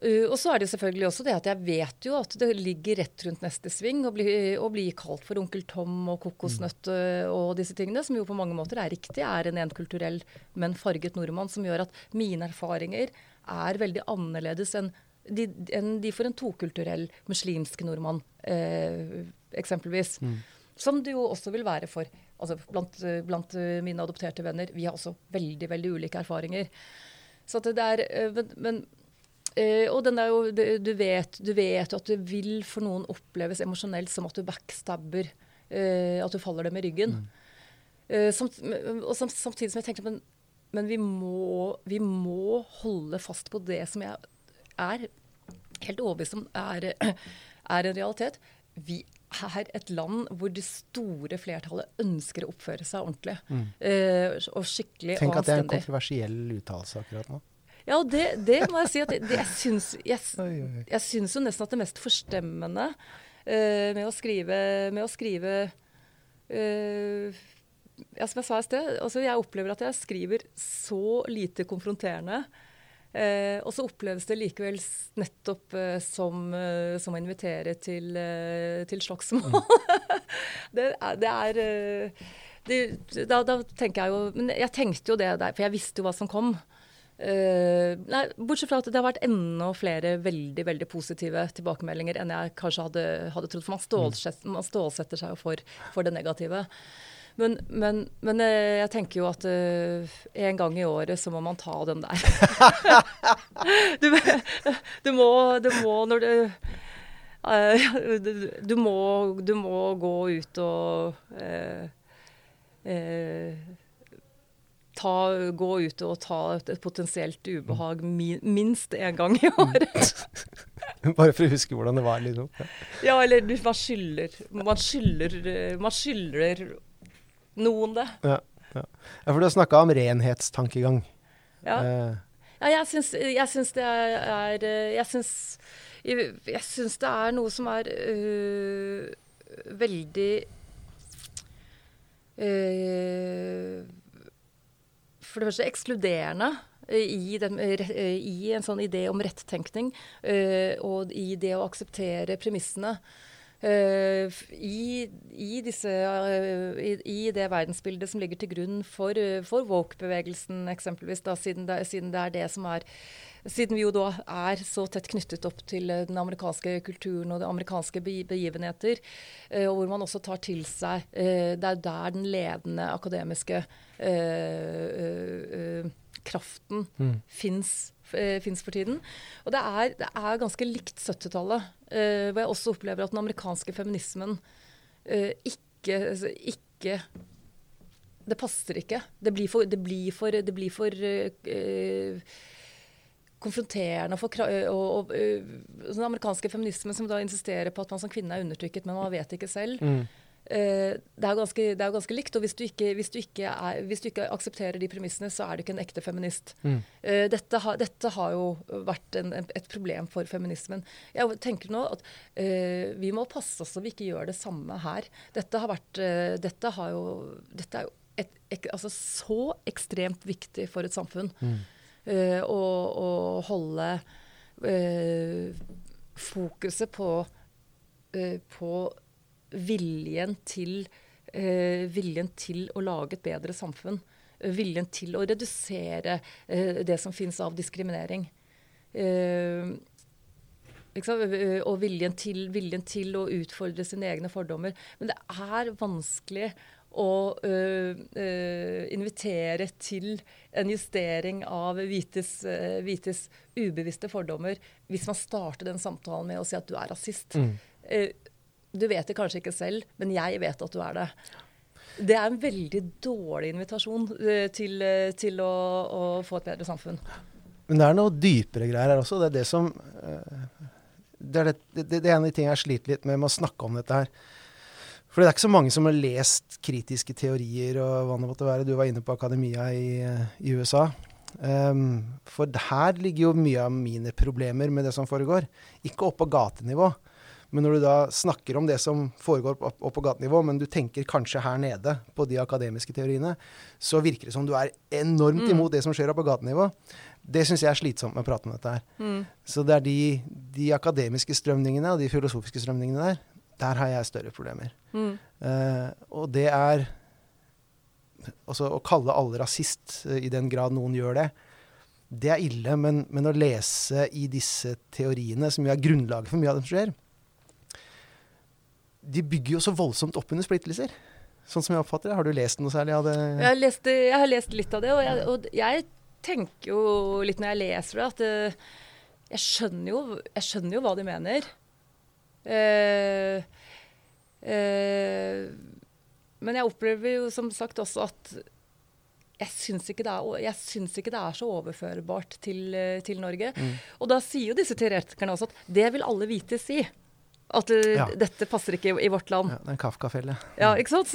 Uh, og så er det selvfølgelig også det at jeg vet jo at det ligger rett rundt neste sving å bli, å bli kalt for onkel Tom og kokosnøtt mm. og disse tingene, som jo på mange måter er riktig, er en enkulturell, men farget nordmann, som gjør at mine erfaringer er veldig annerledes enn de, enn de for en tokulturell muslimsk nordmann, eh, eksempelvis. Mm. Som det jo også vil være for altså blant, blant, mine adopterte venner. Vi har også veldig, veldig ulike erfaringer. Så det er, men, men Uh, og den der, jo, du, vet, du vet at det vil for noen oppleves emosjonelt som at du backstabber. Uh, at du faller dem i ryggen. Mm. Uh, samt, og samt, samtidig som jeg tenker men, men vi, må, vi, må, holde fast på det som jeg er helt overbevist om er, [clears throat] er en realitet. Vi er et land hvor det store flertallet ønsker å oppføre seg ordentlig. Mm. og skikkelig Tenk og anstendig. Tenk at det er en kontroversiell uttalelse akkurat nå. Ja, og det, det, må jeg si at det, det, jeg, syns, jeg, jeg, syns, jo nesten at det mest forstemmende uh, med å skrive, med å skrive uh, ja, som jeg sa i sted, altså jeg opplever at jeg skriver så lite konfronterende. Uh, og så oppleves det likevel nettopp uh, som, uh, som, å invitere til, til slagsmål. Mm. [laughs] det, er, det er det, da, da, tenker jeg jo Men jeg tenkte jo det der, for jeg visste jo hva som kom. Uh, nei, bortsett fra at det har vært enda flere veldig veldig positive tilbakemeldinger enn jeg kanskje hadde, hadde trodd. For man, stålsetter, man stålsetter seg jo for, for det negative. Men, men, men, eh, jeg tenker jo at uh, en gang i året så må man ta den der. [laughs] du, du, må, du må når du uh, [laughs] du, må, du må gå ut og ta, gå ut og ta et, et potensielt ubehag mi, minst én gang i året. [laughs] Bare for å huske hvordan det var? liksom. Ja, ja eller man skylder, man skylder, man skylder noen det. Ja, ja. ja for du har snakka om renhetstankegang. Ja. Eh. ja jeg, syns, jeg syns det er, Jeg syns jeg syns det er noe som er øh, veldig øh, For det første ekskluderende i, den, i, en sånn idé om rettenkning, og i det å akseptere premissene. I, i, disse, i, det verdensbildet som ligger til grunn for, for woke-bevegelsen, eksempelvis, da, siden, det, siden, det, er det som er Siden vi jo da er så tett knyttet opp til den amerikanske kulturen og de amerikanske begivenheter, og hvor man også tar til seg Det er der den ledende akademiske kraften mm. fins Eh, fins for tiden. Og det er, det er ganske likt 70-tallet, uh, hvor jeg også opplever at den amerikanske feminismen uh, ikke, altså, ikke Det passer ikke. Det blir for, det blir for, det blir for uh, konfronterende for, og, og, Den amerikanske feminismen som da insisterer på at man som kvinne er undertrykket, men man vet ikke selv. Mm. Uh, det, er ganske, det, er ganske, likt. Og hvis du, ikke, hvis, du er, hvis du, ikke, aksepterer de premissene, så er du ikke en ekte feminist. Mm. Uh, dette, ha, dette, har jo vært en, et problem for feminismen. Jeg tenker nå at uh, vi må passe oss så vi ikke gjør det samme her. Dette har vært Dette, har jo, dette er jo et, ek, altså så ekstremt viktig for et samfunn. Mm. Å, å, holde fokuset på, på viljen til, eh, viljen til å lage et bedre samfunn. Eh, viljen til å redusere eh, det som finnes av diskriminering. Eh, eh, og viljen til, viljen til, å utfordre sine egne fordommer. Men det er vanskelig å øh, øh, invitere til en justering av hvites, øh, hvites, ubevisste fordommer hvis man starter den samtalen med å si at du er rasist. Mm. Du vet det kanskje ikke selv, men jeg vet at du er det. Det er en veldig dårlig invitasjon eh, til, eh, til å, å, få et bedre samfunn. Men det er noe dypere greier her også. Det er det som eh, Det er, det, det, det ene tingene jeg sliter litt med med å snakke om dette her. For det er ikke så mange som har lest kritiske teorier og hva det måtte være. Du var inne på akademia i, i USA. Um, for her ligger jo mye av mine problemer med det som foregår. Ikke opp på gatenivå. Men når du da snakker om det som foregår opp, opp på gatenivå, men du tenker kanskje her nede på de akademiske teoriene, så virker det som du er enormt mm. imot det som skjer opp på gatenivå. Det syns jeg er slitsomt med å prate om dette her. Mm. Så det er de, de, akademiske strømningene og de filosofiske strømningene der, der har jeg større problemer. Mm. Uh, og det er Altså å kalle alle rasist, uh, i den grad noen gjør det, det er ille. Men, men, å lese i disse teoriene, som jo er grunnlaget for mye av det som skjer, de bygger jo så voldsomt opp under splittelser. Sånn som jeg oppfatter det. Har du lest noe særlig av det? Jeg har lest, jeg har lest litt av det, og jeg, og jeg, tenker jo litt når jeg leser det, at uh, jeg, skjønner jo, jeg, skjønner jo, hva de mener. Uh, uh, men jeg opplever jo som sagt også at jeg syns ikke, ikke, det er så overførbart til, til Norge. Mm. Og da sier jo disse teoretikerne også at det vil alle vite si. At det, ja. dette passer ikke i, vårt land. Ja, det er en Kafka-felle. Ja, ikke sant?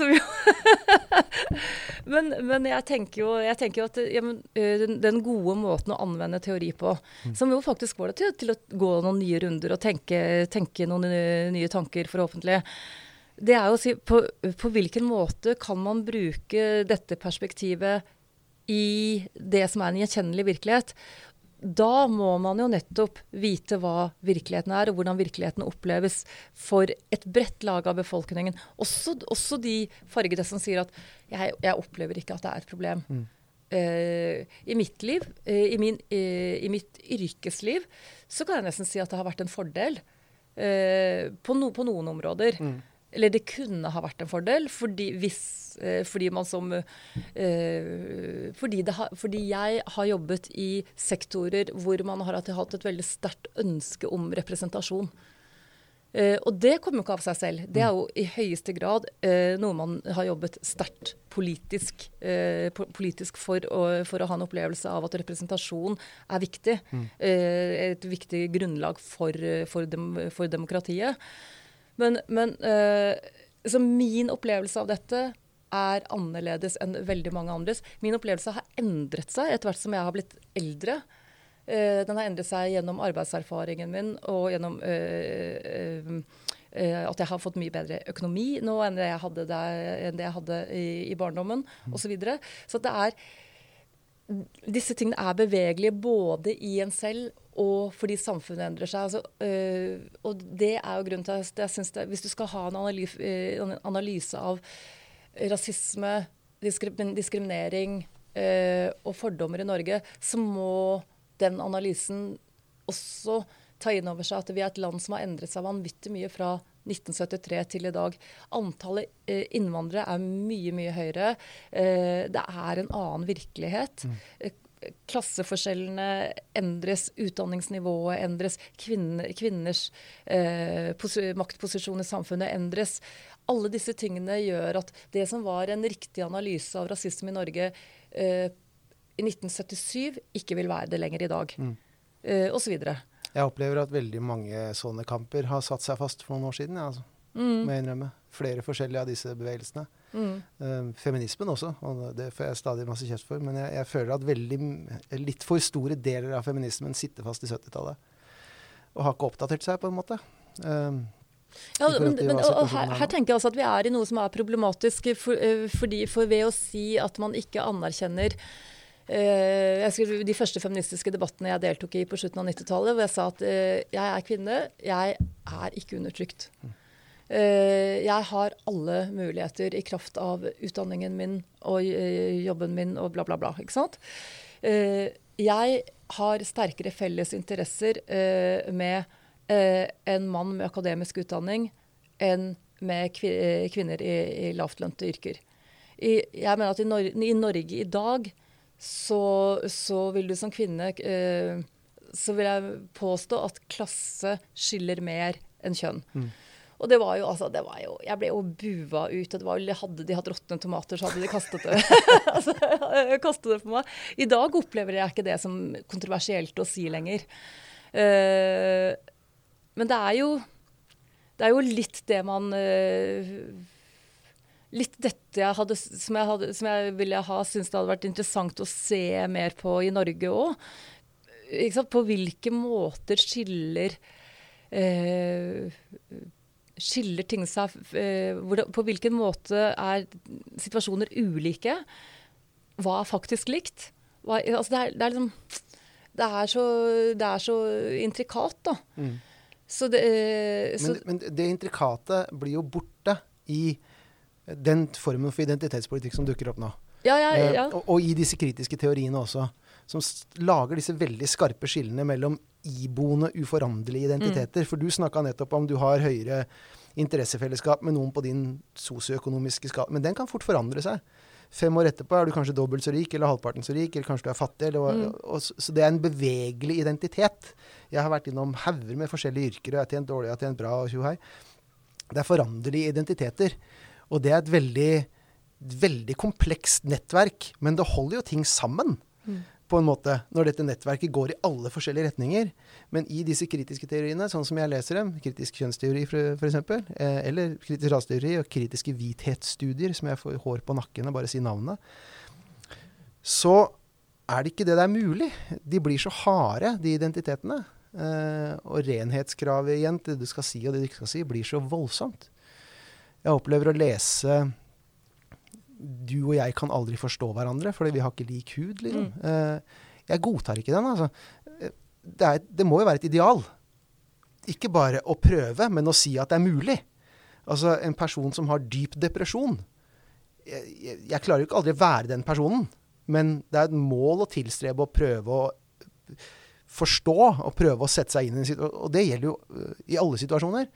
[laughs] men, men, jeg tenker jo, jeg tenker jo at ja, men, den, den, gode måten å anvende teori på, mm. som jo faktisk går deg til, til, å gå noen nye runder og tenke, tenke noen nye tanker, forhåpentlig, det er jo å si på, på hvilken måte kan man bruke dette perspektivet i det som er en gjenkjennelig virkelighet? Da må man jo nettopp vite hva virkeligheten er, og hvordan virkeligheten oppleves for et bredt lag av befolkningen. Også, også de fargede som sier at jeg, jeg, opplever ikke at det er et problem. Mm. Uh, I mitt liv, uh, i, min, uh, i, mitt yrkesliv, så kan jeg nesten si at det har vært en fordel på, no, på, noen områder. Mm. Eller det kunne ha vært en fordel, fordi, hvis, eh, fordi man som eh, fordi, ha, fordi, jeg har jobbet i sektorer hvor man har hatt et veldig sterkt ønske om representasjon. Eh, og det kommer jo ikke av seg selv. Det er jo i høyeste grad noe man har jobbet sterkt politisk, politisk for, å, for, å, ha en opplevelse av at representasjon er viktig. Mm. Et viktig grunnlag for, for, dem, for demokratiet. Men, men uh, min opplevelse av dette er annerledes enn veldig mange andres. Min opplevelse har endret seg etter hvert som jeg har blitt eldre. Uh, den har endret seg gjennom arbeidserfaringen min og gjennom uh, at jeg har fått mye bedre økonomi nå enn det jeg hadde, der, det jeg hadde i, i barndommen osv. Så, videre. så det er disse tingene er bevegelige både i en selv og fordi samfunnet endrer seg. Altså, øh, og det er jo grunnen til at jeg synes det Hvis du skal ha en øh, analyse av rasisme, diskriminering øh, og fordommer i Norge, så må den analysen også ta inn over seg at vi er et land som har endret seg vanvittig mye fra 1973 til i dag. Antallet eh, innvandrere er mye, mye høyere. Eh, det er en annen virkelighet. Mm. Eh, klasseforskjellene endres, utdanningsnivået endres, kvinner, kvinners eh, maktposisjon i samfunnet endres. Alle disse tingene gjør at det som var en riktig analyse av rasisme i Norge eh, i 1977, ikke vil være det lenger i dag. Mm. Eh, og så videre. Jeg opplever at veldig mange sånne kamper har satt seg fast for noen år siden. Ja, altså. mm. Må jeg innrømme. Flere forskjellige av disse bevegelsene. Mm. Uh, feminismen også, og det får jeg stadig masse kjeft for. Men jeg, jeg, føler at veldig, litt for store deler av feminismen sitter fast i 70-tallet. Og har ikke oppdatert seg, på en måte. Um, ja, men, men her, her, tenker jeg altså at vi er i noe som er problematisk. For, uh, fordi for ved å si at man ikke anerkjenner skrev de første feministiske debattene jeg deltok i på slutten av 90-tallet, hvor jeg sa at uh, jeg er kvinne, jeg er ikke undertrykt. Uh, jeg har alle muligheter i kraft av utdanningen min og jobben min og bla, bla, bla. Ikke sant? jeg har sterkere felles interesser med en mann med akademisk utdanning enn med kvinner i, i lavtlønte yrker. Jeg mener at i Norge i dag så, så vil du som kvinne eh, Så vil jeg påstå at klasse skiller mer enn kjønn. Mm. Og det var jo, altså, det var jo Jeg ble jo bua ut. og det var jo, Hadde de hatt råtne tomater, så hadde de kastet det, [laughs] [laughs] altså, kastet det på meg. I dag opplever jeg ikke det som kontroversielt å si lenger. Uh, men det er jo det er jo litt det man uh, litt dette jeg hadde, som, jeg hadde, som jeg ville ha syntes det hadde vært interessant å se mer på i Norge òg. På hvilke måter skiller eh, Skiller ting seg eh, På hvilken måte er situasjoner ulike? Hva er faktisk likt? Hva, altså det, er, det, er, liksom det er, så, det er så intrikat, da. Mm. Det, eh, men, men, det intrikate blir jo borte i den formen for identitetspolitikk som dukker opp nå. Ja, ja, ja. Eh, og, og, i disse kritiske teoriene også. Som lager disse veldig skarpe skillene mellom iboende, uforanderlige identiteter. Mm. For du snakka nettopp om du har høyere interessefellesskap med noen på din sosioøkonomiske skala. Men den kan fort forandre seg. Fem år etterpå er du kanskje dobbelt så rik, eller halvparten så rik, eller kanskje du er fattig. Eller, mm. og, og, så det er en bevegelig identitet. Jeg har vært innom hauger med forskjellige yrker, og jeg har tjent dårlig, jeg har tjent bra, og tjohei. Det er foranderlige identiteter. Og det er et veldig, veldig komplekst nettverk, men det holder jo ting sammen. Mm. På en måte, Når dette nettverket går i alle forskjellige retninger. Men i disse kritiske teoriene, sånn som jeg leser dem, kritisk kjønnsteori f.eks., eh, eller kritisk raseteori og kritiske hvithetsstudier, som jeg får hår på nakken av bare si navnet, så er det ikke det det er mulig. De blir så harde, de identitetene. Eh, og renhetskravet igjen til det du skal si og det du ikke skal si, blir så voldsomt. Jeg opplever å lese Du og jeg kan aldri forstå hverandre fordi vi har ikke lik hud, liksom. Mm. Eh, jeg godtar ikke den, altså. Eh, Det, er, det må jo være et ideal. Ikke bare å prøve, men å si at det er mulig. Altså en person som har dyp depresjon. Jeg, jeg, jeg klarer jo ikke aldri å være den personen, men det er et mål å tilstrebe å prøve å forstå og prøve å sette seg inn i en situasjon. Og det gjelder jo øh, i alle situasjoner.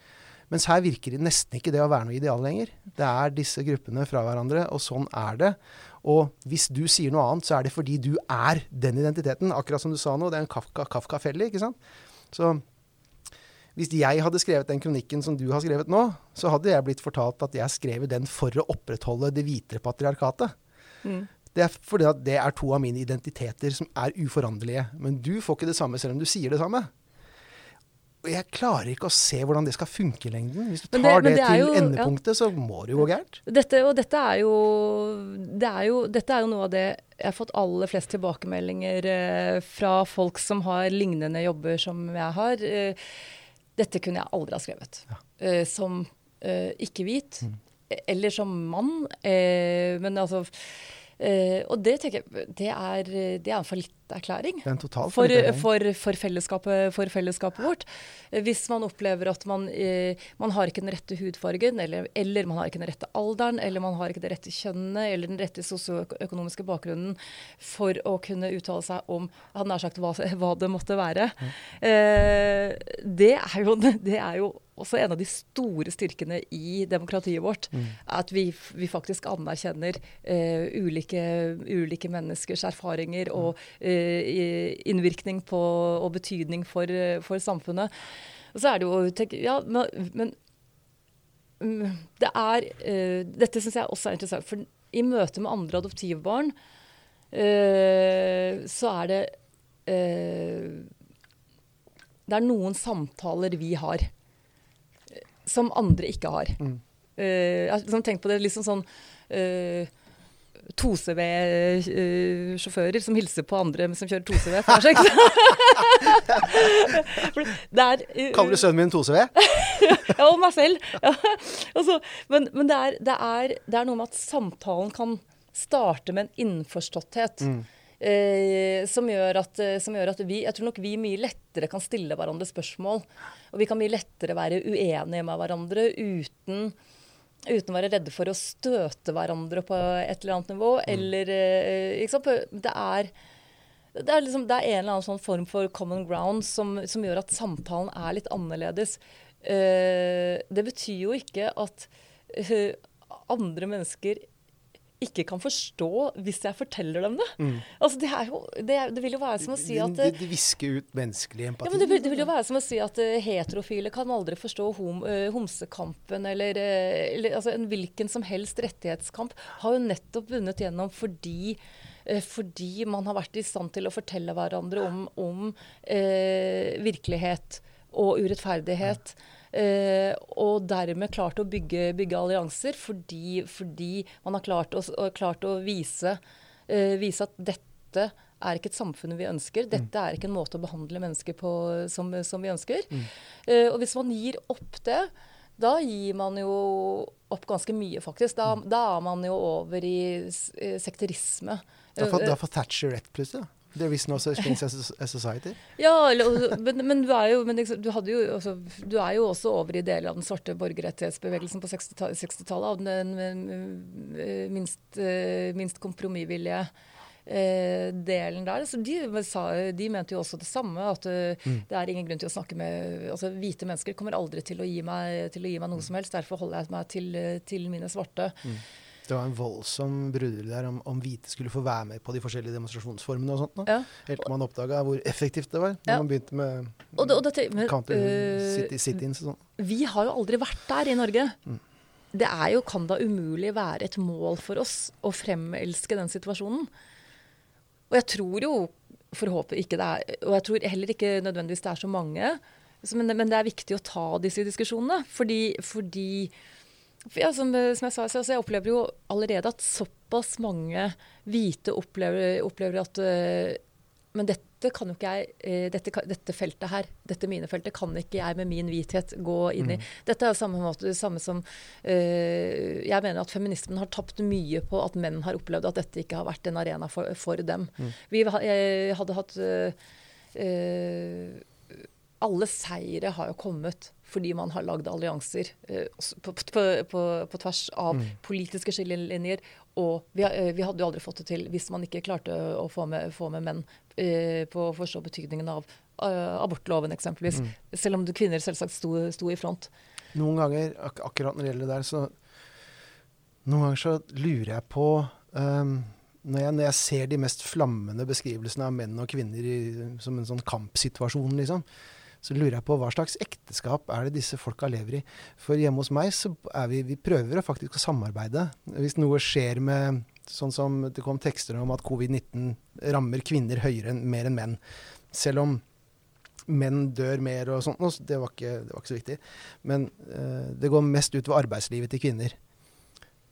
Mens her virker det nesten ikke det å være noe ideal lenger. Det er disse gruppene fra hverandre, og sånn er det. Og hvis du sier noe annet, så er det fordi du er den identiteten. Akkurat som du sa nå, det er en Kafka- Kafka-felle, ikke sant. Så hvis jeg hadde skrevet den kronikken som du har skrevet nå, så hadde jeg blitt fortalt at jeg skrev den for å opprettholde det hvitere patriarkatet. Mm. Det er fordi at det er to av mine identiteter som er uforanderlige. Men du får ikke det samme selv om du sier det samme. Jeg klarer ikke å se hvordan det skal funke i lengden. Hvis du tar det- det, det til jo- ja. endepunktet, så må det jo gå gærent. Dette, og dette er, jo, det er jo Dette er jo noe av det jeg har fått aller flest tilbakemeldinger eh, fra folk som har lignende jobber som jeg har. Eh, dette kunne jeg aldri ha skrevet. Eh, som eh, ikke-hvit. Mm. Eller som mann. Eh, men altså eh, Og det tenker jeg det er, det er en fallitterklæring. Er For, for, for, fellesskapet, for fellesskapet vårt. Hvis man opplever at man, eh, man har ikke den rette hudfargen, eller, eller man har ikke den rette alderen, eller man har ikke det rette kjønnet, eller den rette sosioøkonomiske bakgrunnen for å kunne uttale seg om hadde nær sagt hva, [laughs] hva det måtte være. Eh, det, er jo, [laughs] det er jo også en av de store styrkene i demokratiet vårt. At vi, vi faktisk anerkjenner eh, ulike, ulike menneskers erfaringer og i- innvirkning på og betydning for, for samfunnet. Og så er det jo tenk, Ja, men, men mm, det er eh, Dette syns jeg også er interessant. For i møte med andre adoptivbarn eh, så er det eh, Det er noen samtaler vi har som andre ikke har. Mm. Uh, liksom tenkt på det liksom sånn uh, 2CV-sjåfører som hilser på andre som kjører 2CV. For det er så For det er, eh, Kaller du sønnen min 2CV? [laughs] ja, og meg selv. Ja. Altså, men men det, er, det, er, det er noe med at samtalen kan starte med en innforståtthet. Eh, som, gjør at, eh, som gjør at vi Jeg tror nok vi mye lettere kan stille hverandre spørsmål. Og vi kan mye lettere være uenige med hverandre uten Uten å være redde for å støte hverandre på et eller annet nivå. Eller eh, ikke sant? Det er det er, liksom, det er en eller annen sånn form for common ground som, som gjør at samtalen er litt annerledes. Uh, det betyr jo ikke at uh, andre mennesker ikke kan forstå hvis jeg forteller dem det. Altså, det, er jo, det, det vil jo være som å si at de, eh, de visker ut menneskelig empati. ja, men det, vil, det vil jo være som å si at uh, heterofile kan aldri forstå hom, uh, homsekampen eller, uh, eller altså, en hvilken som helst rettighetskamp har jo nettopp vunnet gjennom fordi fordi man har vært i stand til å fortelle hverandre om, om virkelighet og urettferdighet. Eh, og dermed klart å bygge, bygge allianser fordi, fordi man har klart å, klart å vise, eh, vise at dette er ikke et samfunn vi ønsker. Dette er ikke en måte å behandle mennesker på som, som vi ønsker. Eh, og hvis man gir opp det, da gir man jo opp ganske mye, faktisk. Da, da er man jo over i eh, sekterisme. Eh, da får Thatcher rett, plutselig. There is no such thing as a society. Ja, men, men du er jo men liksom, du, hadde jo, også, du er jo også over i deler av den svarte borgerrettighetsbevegelsen på 60-ta- 60-tallet. Av den, eh, minst, eh, minst kompromissvillige eh, delen der. Så de, sa, de mente jo også det samme. At mm. det er ingen grunn til å snakke med altså Hvite mennesker kommer aldri til å gi meg, til å gi meg noe som helst. Derfor holder jeg meg til, eh, til mine svarte. Det var en voldsom brudulje der om, om hvite skulle få være med på de forskjellige demonstrasjonsformene og sånt. Ja. Helt til man oppdaga hvor effektivt det var. Når Ja. man begynte med Og det, og dette, men, counter uh, sit-ins og sånn. Vi har jo aldri vært der i Norge. Det er jo, kan da umulig være et mål for oss å fremelske den situasjonen. Og jeg tror jo, forhåpentlig ikke det er Og jeg tror heller ikke nødvendigvis det er så mange. Men, men det er viktig å ta disse diskusjonene. Fordi, fordi for ja, som, som jeg sa, så jeg opplever jo allerede at såpass mange hvite opplever, opplever at uh, Men dette kan jo ikke jeg, uh, dette, dette feltet her, dette minefeltet, kan ikke jeg med min hvithet gå inn i. Dette er jo samme måte, det samme som uh, Jeg mener at feminismen har tapt mye på at menn har opplevd at dette ikke har vært en arena for, for dem. Vi hadde hatt eh, eh, alle seire har jo kommet fordi man har lagd allianser eh, på, på, på, på tvers av politiske skillelinjer. Og vi, eh, vi hadde jo aldri fått det til hvis man ikke klarte å få med, få med menn eh, på å forstå betydningen av abortloven, eksempelvis. Selv om kvinner selvsagt sto, sto i front. Noen ganger, ak akkurat når det gjelder det der, så Noen ganger så lurer jeg på um, når, jeg, når jeg ser de mest flammende beskrivelsene av menn og kvinner i, som en sånn kampsituasjon, liksom, så lurer jeg på hva slags ekteskap er det disse folka lever i. For hjemme hos meg så er vi, vi prøver å faktisk å samarbeide. Hvis noe skjer med Sånn som det kom tekster om at covid-19 rammer kvinner høyere enn mer enn menn. Selv om menn dør mer og sånt, det var ikke, det var ikke så viktig. Men eh, det går mest utover arbeidslivet til kvinner.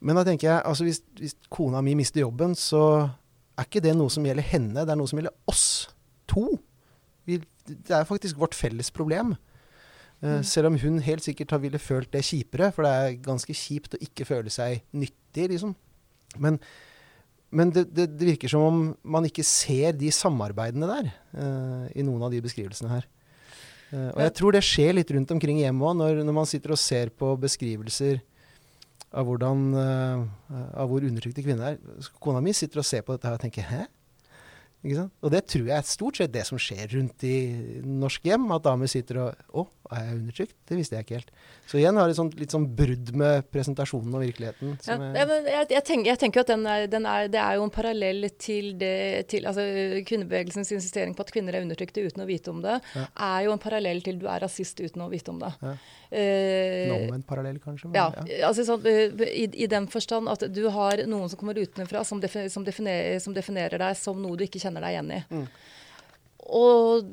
Men da tenker jeg, altså hvis, hvis kona mi mister jobben, så er ikke det noe som gjelder henne, det er noe som gjelder oss to. Vi, det er faktisk vårt felles problem. Eh, Selv om hun helt sikkert har ville følt det kjipere, for det er ganske kjipt å ikke føle seg nyttig, liksom. Men, men det, det, det virker som om man ikke ser de samarbeidene der uh, i noen av de beskrivelsene her. Uh, og jeg tror det skjer litt rundt omkring hjemme òg, når, når man sitter og ser på beskrivelser av, hvordan, av hvor undertrykte kvinner er. Kona mi sitter og ser på dette her og tenker 'hæ?' Og det tror jeg er stort sett det som skjer rundt i norske hjem. At damer sitter og 'Å, er jeg undertrykt?' Det visste jeg ikke helt. Så igjen har det sånt, litt sånn brudd med presentasjonen og virkeligheten. Ja, jeg, jeg, jeg, tenker, jeg tenker at den er, den er, det er jo en parallell til, det, til altså, kvinnebevegelsens insistering på at kvinner er undertrykte uten å vite om det, Ja. er jo en parallell til du er rasist uten å vite om det. Ja. Eh, en parallell, kanskje. men ja, ja. altså sånn, eh, i, I den forstand at du har noen som kommer utenfra, som, defi, som, definerer, som definerer deg som noe du ikke kjenner deg igjen i. Mm. Og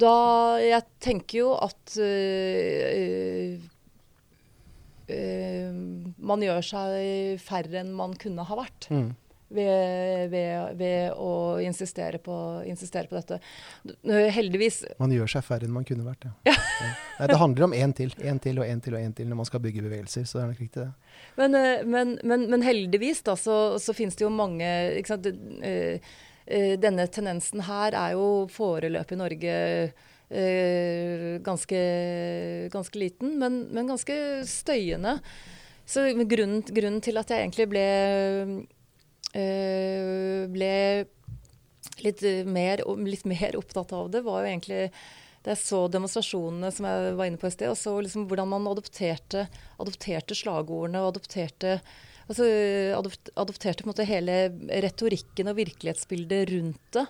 da Jeg tenker jo at øh, øh, man gjør seg færre enn man kunne ha vært. Mm. Ved, ved, ved å insistere på, insistere på dette. Heldigvis Man gjør seg færre enn man kunne vært, ja. ja. Nei, det handler om én til. Én til og én til og én til når man skal bygge bevegelser. Så det er nok riktig, det. Men, men, men, men heldigvis da, så, så finnes det jo mange ikke sant? Det, Denne tendensen her er jo foreløpig i Norge eh, ganske, ganske liten, men, men ganske støyende. Så grunnen, grunnen til at jeg egentlig ble, eh, ble litt mer, litt mer opptatt av det, var jo egentlig da jeg så demonstrasjonene som jeg var inne på i sted, og så liksom hvordan man adopterte, adopterte slagordene og adopterte Altså, adopt, adopterte på en måte hele retorikken og virkelighetsbildet rundt det.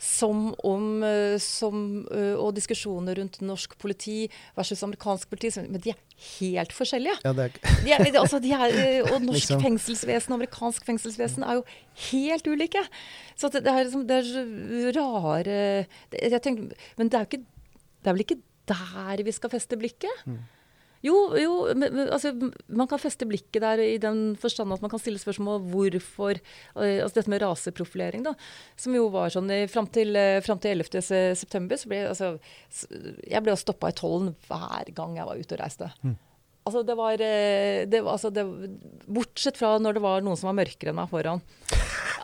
Som om eh, som, eh, Og diskusjoner rundt norsk politi versus amerikansk politi. Men de er helt forskjellige. Ja, det er, De er, altså, de er, eh, og norsk [laughs] Liksom. fengselsvesen og amerikansk fengselsvesen er jo helt ulike. Så det, er, liksom, det er rare det, tenker, Men det er, jo ikke, det er vel ikke der vi skal feste blikket? Jo, jo men, altså, man kan feste blikket der i den forstand at man kan stille spørsmål hvorfor altså Dette med raseprofilering, da, som jo var sånn fram til, eh, til 11. september, så ble altså, Jeg ble stoppa i tollen hver gang jeg var ute og reiste. Altså, det var, eh, det, var- altså, det, Bortsett fra når det var noen som var mørkere enn meg foran.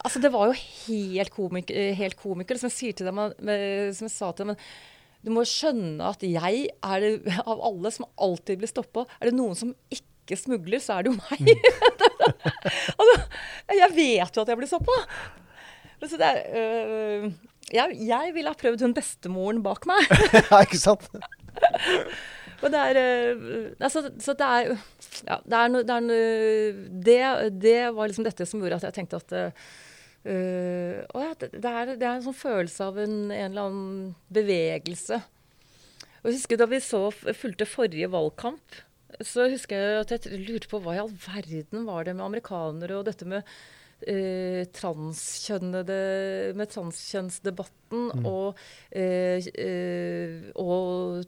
Altså, det var jo helt, komik, eh, helt komiker. Som jeg, til dem, som jeg sa til dem Du må skjønne at jeg er det, av alle som alltid blir stoppa. Er det noen som ikke smugler, så er det jo meg. [laughs] altså, jeg vet jo at jeg blir stoppa. Så det er, øh, jeg, jeg ville ha prøvd hun bestemoren bak meg. [laughs] ja, ikke sant? [laughs] Og det er øh, altså, Så det er Ja, det er noe det, det, det var liksom dette som gjorde at jeg tenkte at å ja, det, det, er, det er en sånn følelse av en, en eller annen bevegelse. Og jeg husker Da vi så fulgte forrige valgkamp, så husker jeg at jeg lurte på hva i all verden var det med amerikanere og dette med eh, transkjønnede Med transkjønnsdebatten og, eh, eh, og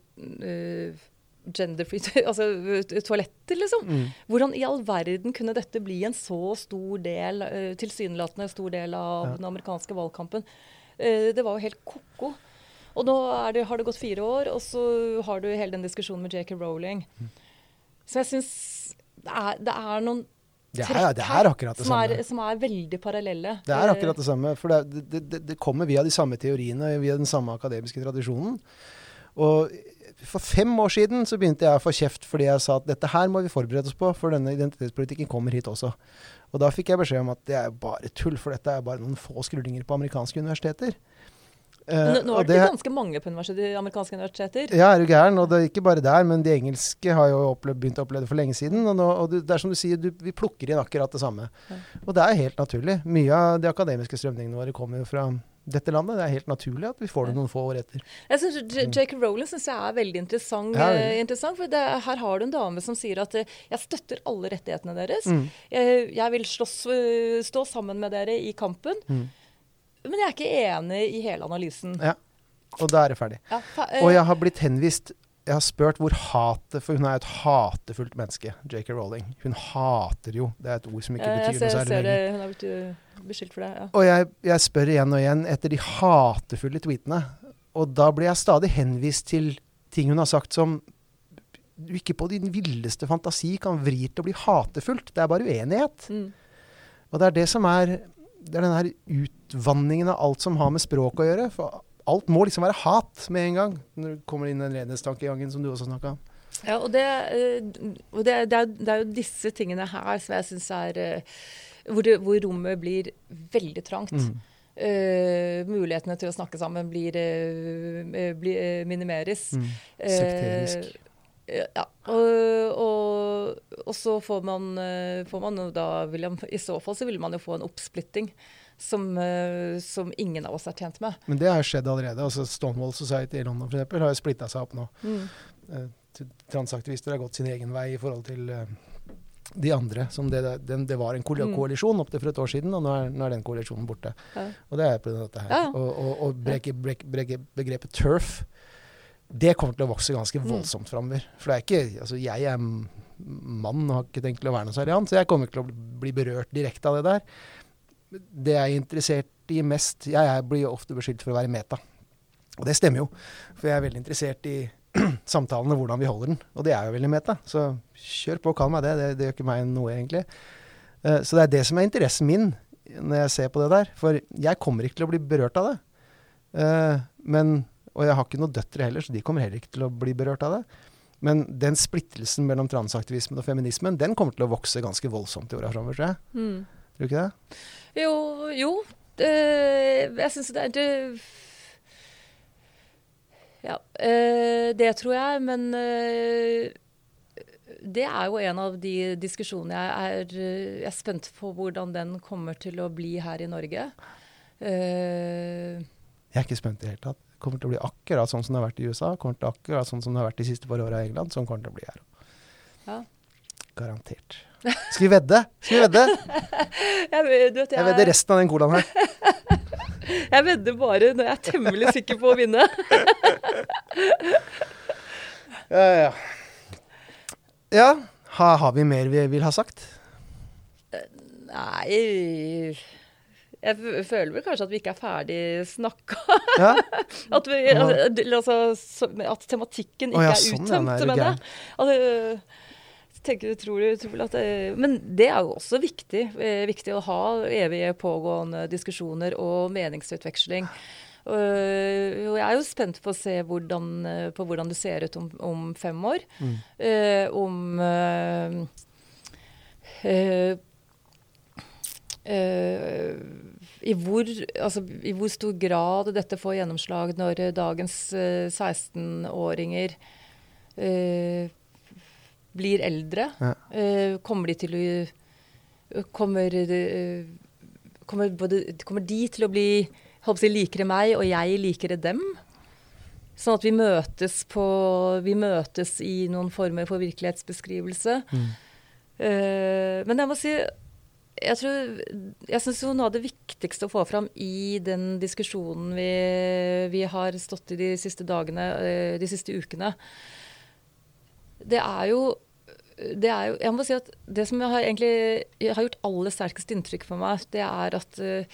genderfree [laughs] Altså eh, toaletter, liksom. Mm. Hvordan i all verden kunne dette bli en så stor del, eh, tilsynelatende stor del av Ja. den amerikanske valgkampen? Eh, det var jo helt ko-ko. Og nå det, har det gått fire år, og så har du hele den diskusjonen med J.K. Rowling. Så jeg syns det, det, er noen det er, det er akkurat det som. Er, som er veldig parallelle. Det er akkurat det samme. For det, det, det, kommer via de samme teoriene, via den samme akademiske tradisjonen. Og for fem år siden så begynte jeg å få kjeft fordi jeg sa at dette her må vi forberede oss på, for denne identitetspolitikken kommer hit også. Og da fikk jeg beskjed om at det er bare tull, for dette er bare noen få skrullinger på amerikanske universiteter. Uh, nå, er det, det ganske mange på universitet, amerikanske universiteter. Ja, er du gæren. Og det er ikke bare der, men de engelske har jo opplevd, begynt å oppleve det for lenge siden. Og, nå, og det er som du sier, du, vi plukker inn akkurat det samme. Ja. Og det er helt naturlig. Mye av de akademiske strømningene våre kommer jo fra dette landet. Det er helt naturlig at vi får det noen få år etter. Jeg synes Jake Rowling synes jeg er veldig interessant. Ja, ja. interessant for det, Her har du en dame som sier at eh, jeg støtter alle rettighetene deres. Mm. Jeg, jeg, vil slåss, eh, stå sammen med dere i kampen. Mm. Men jeg er ikke enig i hele analysen. Ja, Og da er det ferdig. Ja, fa og jeg har blitt henvist jeg har spurt hvor hatet For hun er et hatefullt menneske, J.K. Rowling. Hun hater jo. Det er et ord som ikke betyr ser, noe særlig lenger. Hun har blitt uh, beskyldt for det. ja. Og jeg, jeg, spør igjen og igjen etter de hatefulle tweetene. Og da blir jeg stadig henvist til ting hun har sagt som du ikke på din villeste fantasi kan vri til å bli hatefullt. Det er bare uenighet. Mm. Og det er det som er det er den her utvanningen av alt som har med språk å gjøre. For alt må liksom være hat med en gang, når du kommer inn i den renhetstankegangen som du også snakka om. Ja, og, det, eh, og det, det, er, det, er, jo disse tingene her som jeg syns er eh, hvor, hvor, rommet blir veldig trangt. Mm. Uh, mulighetene til å snakke sammen blir, uh, blir minimeres. Mm. Sekterisk. Ja, og, og, og, så får man, får man da jeg, I så fall så vil man jo få en oppsplitting som, uh, som, ingen av oss er tjent med. Men det har skjedd allerede. altså Stonewall Society i London for eksempel, har jo splitta seg opp nå. Mm. Uh, transaktivister har gått sin egen vei i forhold til uh, de andre. som det, den, det var en mm. koalisjon opptil for et år siden, og nå er, nå er den koalisjonen borte. Ja. Og det er på dette her. Ja. Og, og, og breke, breke, breke, begrepet turf det kommer til å vokse ganske mm. voldsomt mm. framover. For det er ikke Altså, jeg er mann og har ikke tenkt til å være noe særlig annet, så jeg kommer ikke til å bli berørt direkte av det der det jeg er interessert i mest Jeg, jeg blir ofte beskyldt for å være meta. Og det stemmer jo. For jeg er veldig interessert i [clears throat] samtalen og hvordan vi holder den. Og det er jo veldig meta. Så kjør på, kall meg det. Det, det gjør ikke meg noe, egentlig. Uh, så det er det som er interessen min når jeg ser på det der. For jeg kommer ikke til å bli berørt av det. Uh, men, og jeg har ikke noen døtre heller, så de kommer heller ikke til å bli berørt av det. Men den splittelsen mellom transaktivismen og feminismen, den kommer til å vokse ganske voldsomt i åra framover, tror jeg. Mm. Du ikke det? Jo, jo. Det, jeg syns det er det, Ja, eh, det tror jeg. Men eh, det er jo en av de diskusjonene jeg er, jeg er spent på hvordan den kommer til å bli her i Norge. Uh, jeg er ikke spent i det hele tatt. Det kommer til å bli akkurat sånn som det har vært i USA. kommer til akkurat sånn som det har vært de siste par åra i England. Sånn kommer det til å bli her. Ja. Garantert. Skal vi vedde? Skal vi vedde? [laughs] jeg, vet, jeg, jeg vedder resten av den colaen her. [laughs] jeg vedder bare når jeg er temmelig sikker på å vinne. [laughs] ja, ja. Ja, ha, har vi mer vi vil ha sagt? Nei Jeg føler vel kanskje at vi ikke er ferdig snakka. Ja? at, vi, altså, at, tematikken ikke oh, ja, er sånn, uttømt, mener jeg. Altså, tenker, utrolig, utrolig at det, men det er jo også viktig, eh, viktig å ha evige pågående diskusjoner og meningsutveksling. Uh, og jeg er jo spent på å se hvordan, uh, på hvordan det ser ut om, om fem år. Mm. Uh, om i hvor, altså, i hvor, stor grad dette får gjennomslag når dagens 16-åringer blir eldre, ja. uh, kommer de til å kommer, uh, kommer, både, kommer, de til å bli håper jeg, likere meg, og jeg likere dem? Sånn at vi møtes, på, vi møtes i noen former for virkelighetsbeskrivelse. Mm. Men jeg må si jeg, tror, jeg syns noe av det viktigste å få fram i den diskusjonen vi, vi har stått i de siste dagene, de siste ukene, det er jo det er jo, jeg må si at det som har, egentlig, har gjort aller sterkest inntrykk for meg, det er at uh,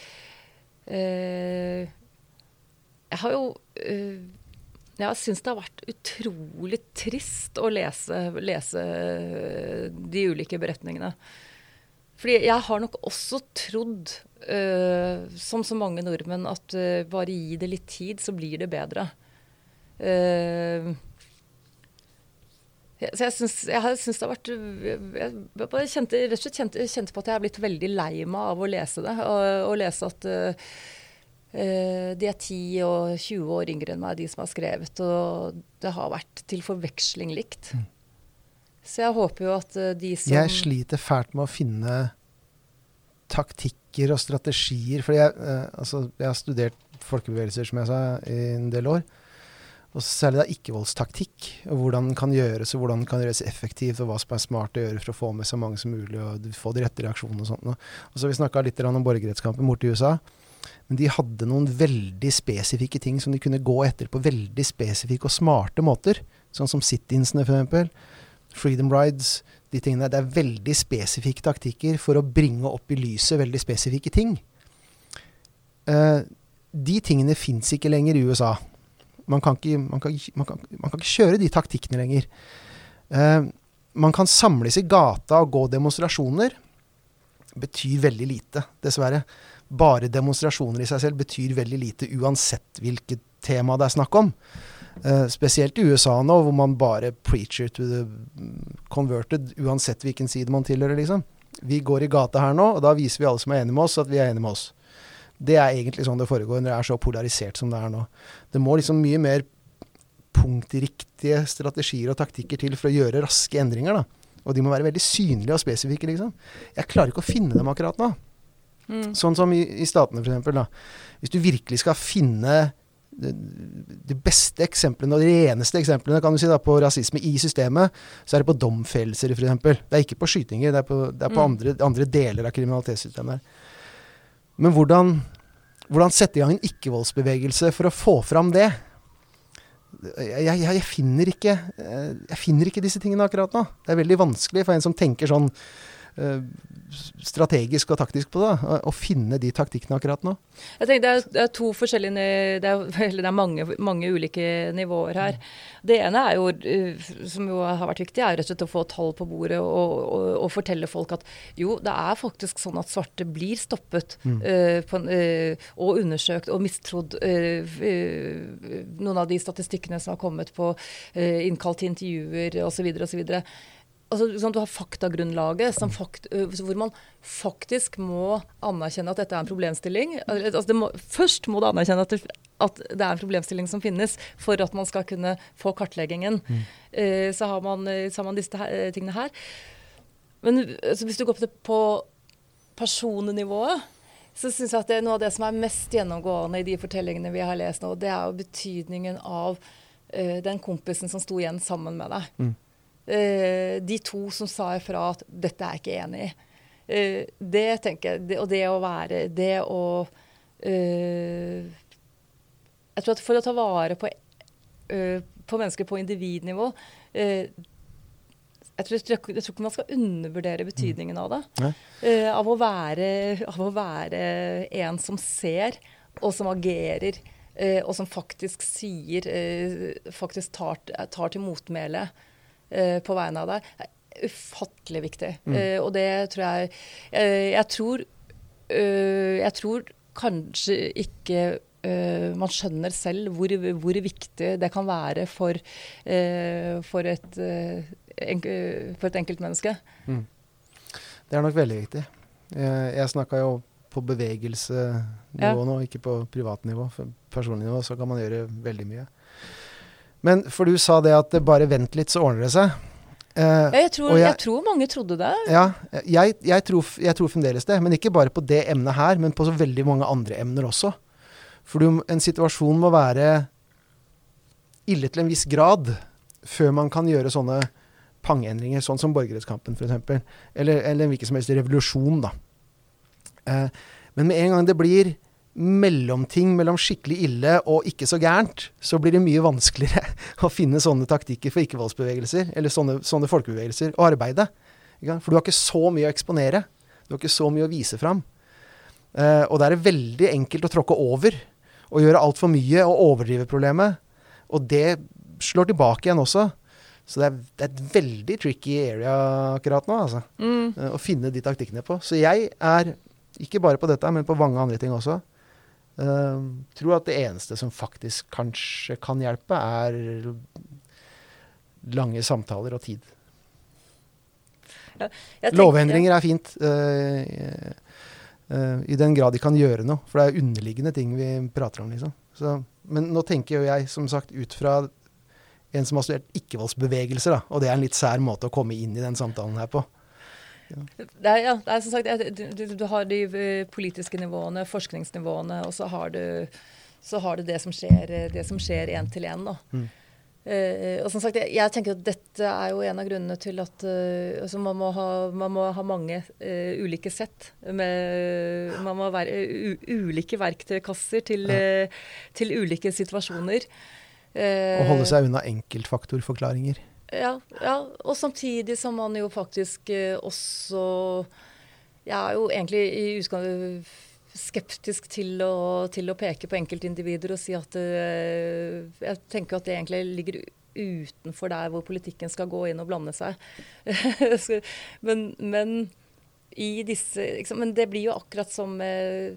Jeg har jo øh, jeg syns det har vært utrolig trist å lese, lese, de ulike beretningene. Fordi jeg har nok også trodd, uh, som så mange nordmenn, at bare gi det litt tid, så blir det bedre. Uh, så jeg syns, jeg syns det har vært Jeg bare kjente, rett og slett kjente, kjente, på at jeg har blitt veldig lei meg av å lese det. Og, og lese at Uh, de er 10 og 20 år yngre enn meg, de som har skrevet. Og det har vært til forveksling likt. Mm. Så jeg håper jo at uh, de som Jeg sliter fælt med å finne taktikker og strategier. For jeg, altså, jeg har studert folkebevegelser, som jeg sa, i en del år. Og særlig da ikke-voldstaktikk. Og hvordan den kan gjøres, og hvordan den kan gjøres effektivt, og hva som er smart å gjøre for å få med så mange som mulig, og få de rette reaksjonene og sånt. Og så vi snakka litt om borgerrettskampen borte i USA. Men de hadde noen veldig spesifikke ting som de kunne gå etter på veldig spesifikke og smarte måter. Sånn som sit-insene, f.eks. Freedom rides. De tingene. Det er veldig spesifikke taktikker for å bringe opp i lyset veldig spesifikke ting. Uh, de tingene fins ikke lenger i USA. Man kan ikke, man, kan, man, kan, man kan, ikke, kjøre de taktikkene lenger. Uh, man kan samles i gata og gå demonstrasjoner. Betyr veldig lite, dessverre bare demonstrasjoner i seg selv betyr veldig lite uansett hvilket tema det er snakk om. Uh, spesielt i USA nå, hvor man bare preacher to the converted, uansett hvilken side man tilhører, liksom. Vi går i gata her nå, og da viser vi alle som er enige med oss, at vi er enige med oss. Det er egentlig sånn det foregår når det er så polarisert som det er nå. Det må liksom mye mer punktriktige strategier og taktikker til for å gjøre raske endringer, da. Og de må være veldig synlige og spesifikke, liksom. Jeg klarer ikke å finne dem akkurat nå. Mm. Sånn som i, i statene, f.eks. Hvis du virkelig skal finne de, beste eksemplene og de reneste eksemplene kan du si da, på rasisme i systemet, så er det på domfellelser, f.eks. Det er ikke på skytinger, det er på, det er på mm. andre, andre, deler av kriminalitetssystemet. Men hvordan, hvordan sette i gang en ikke-voldsbevegelse for å få fram det? Jeg, jeg, jeg, finner ikke, jeg finner ikke disse tingene akkurat nå. Det er veldig vanskelig for en som tenker sånn Eh, strategisk og taktisk på det, å finne de taktikkene akkurat nå? Jeg tenker Det er, det er to forskjellige Det er, [laughs] det er mange, mange, ulike nivåer her. Det ene er jo, eh, som jo har vært viktig, er rett og slett å få tall på bordet og, og, og fortelle folk at jo, det er faktisk sånn at svarte blir stoppet mm. uh, på, uh, og undersøkt og mistrodd. Uh, noen av de statistikkene som har kommet på innkalt til intervjuer osv. osv altså, sånn, Du har faktagrunnlaget fakt, hvor man faktisk må anerkjenne at dette er en problemstilling. Altså, må, først må du anerkjenne at det, at det, er en problemstilling som finnes, for at man skal kunne få kartleggingen. Mm. Uh, så, har man, så, har man, disse her, tingene her. Men altså, hvis du går på, på personnivået, så syns jeg at det er noe av det som er mest gjennomgående i de fortellingene vi har lest nå, det er jo betydningen av uh, den kompisen som sto igjen sammen med deg. Mm. Eh, de to som sa ifra at 'dette er jeg ikke enig i'. Eh, det tenker jeg, det, Og det å være Det å eh, Jeg tror at for å ta vare på, på mennesker på individnivå jeg tror, jeg, tror, ikke man skal undervurdere betydningen av det. Uh, av, å være, av, å være, en som ser, og som agerer, uh, og som faktisk sier uh, Faktisk tar, tar til motmæle på vegne av deg, er ufattelig viktig. Mm. Uh, og det tror jeg uh, Jeg tror Jeg tror kanskje ikke man skjønner selv hvor, hvor, viktig det kan være for, for, et, en, for et enkeltmenneske. Mm. Det er nok veldig viktig. Jeg, jeg snakka jo på bevegelsenivå ja. nå, ikke på privatnivå. For personlig nivå så kan man gjøre veldig mye. Men for du sa det at bare vent litt, så ordner det seg. Uh, jeg, tror, jeg, jeg, tror, mange trodde det. Ja, jeg, jeg, tror, jeg, tror, fremdeles det. Men ikke bare på det emnet her, men på så veldig mange andre emner også. For en situasjon må være ille til en viss grad før man kan gjøre sånne pangeendringer, sånn som borgerrettskampen f.eks. Eller, eller hvilken som helst revolusjon, da. Uh, men med en gang det blir mellomting mellom skikkelig ille og ikke så gærent, så blir det mye vanskeligere [laughs] å finne sånne taktikker for ikke-voldsbevegelser, eller sånne, sånne, folkebevegelser, å arbeide. For du har ikke så mye å eksponere. Du har ikke så mye å vise fram. Uh, og da er det veldig enkelt å tråkke over. og gjøre altfor mye og overdrive problemet. Og det slår tilbake igjen også. Så det er, det er et veldig tricky area akkurat nå, altså. Mm. eh, Å finne de taktikkene på. Så jeg er, ikke bare på dette, men på mange andre ting også, eh, tror at det eneste som faktisk kanskje kan hjelpe, er lange samtaler og tid. Jeg tenker- Lovendringer er fint. Uh, uh, I den grad de kan gjøre noe. For det er underliggende ting vi prater om, liksom. Så, men nå tenker jo jeg, som sagt, ut fra en som har studert ikke-voldsbevegelser, da. Og det er en litt sær måte å komme inn i den samtalen her på. [laughs] Det er, ja, det er som sagt, du, du, har de eh, politiske nivåene, forskningsnivåene, og så har du, så har du det som skjer eh, det som skjer én til én. Mm. Eh, og som sagt, jeg, jeg tenker at dette er jo en av grunnene til at uh, altså man, må ha, man må ha mange uh, ulike sett. Med, man må u, ulike verktøykasser til, til ulike situasjoner. Å holde seg unna enkeltfaktorforklaringer. Ja, ja, og samtidig som man jo faktisk eh, også Jeg er jo egentlig i utgangspunktet skeptisk til å, til å peke på enkeltindivider og si at eh, Jeg tenker at det egentlig ligger utenfor der hvor politikken skal gå inn og blande seg. [laughs] Men, men disse liksom, Men det blir jo akkurat som eh,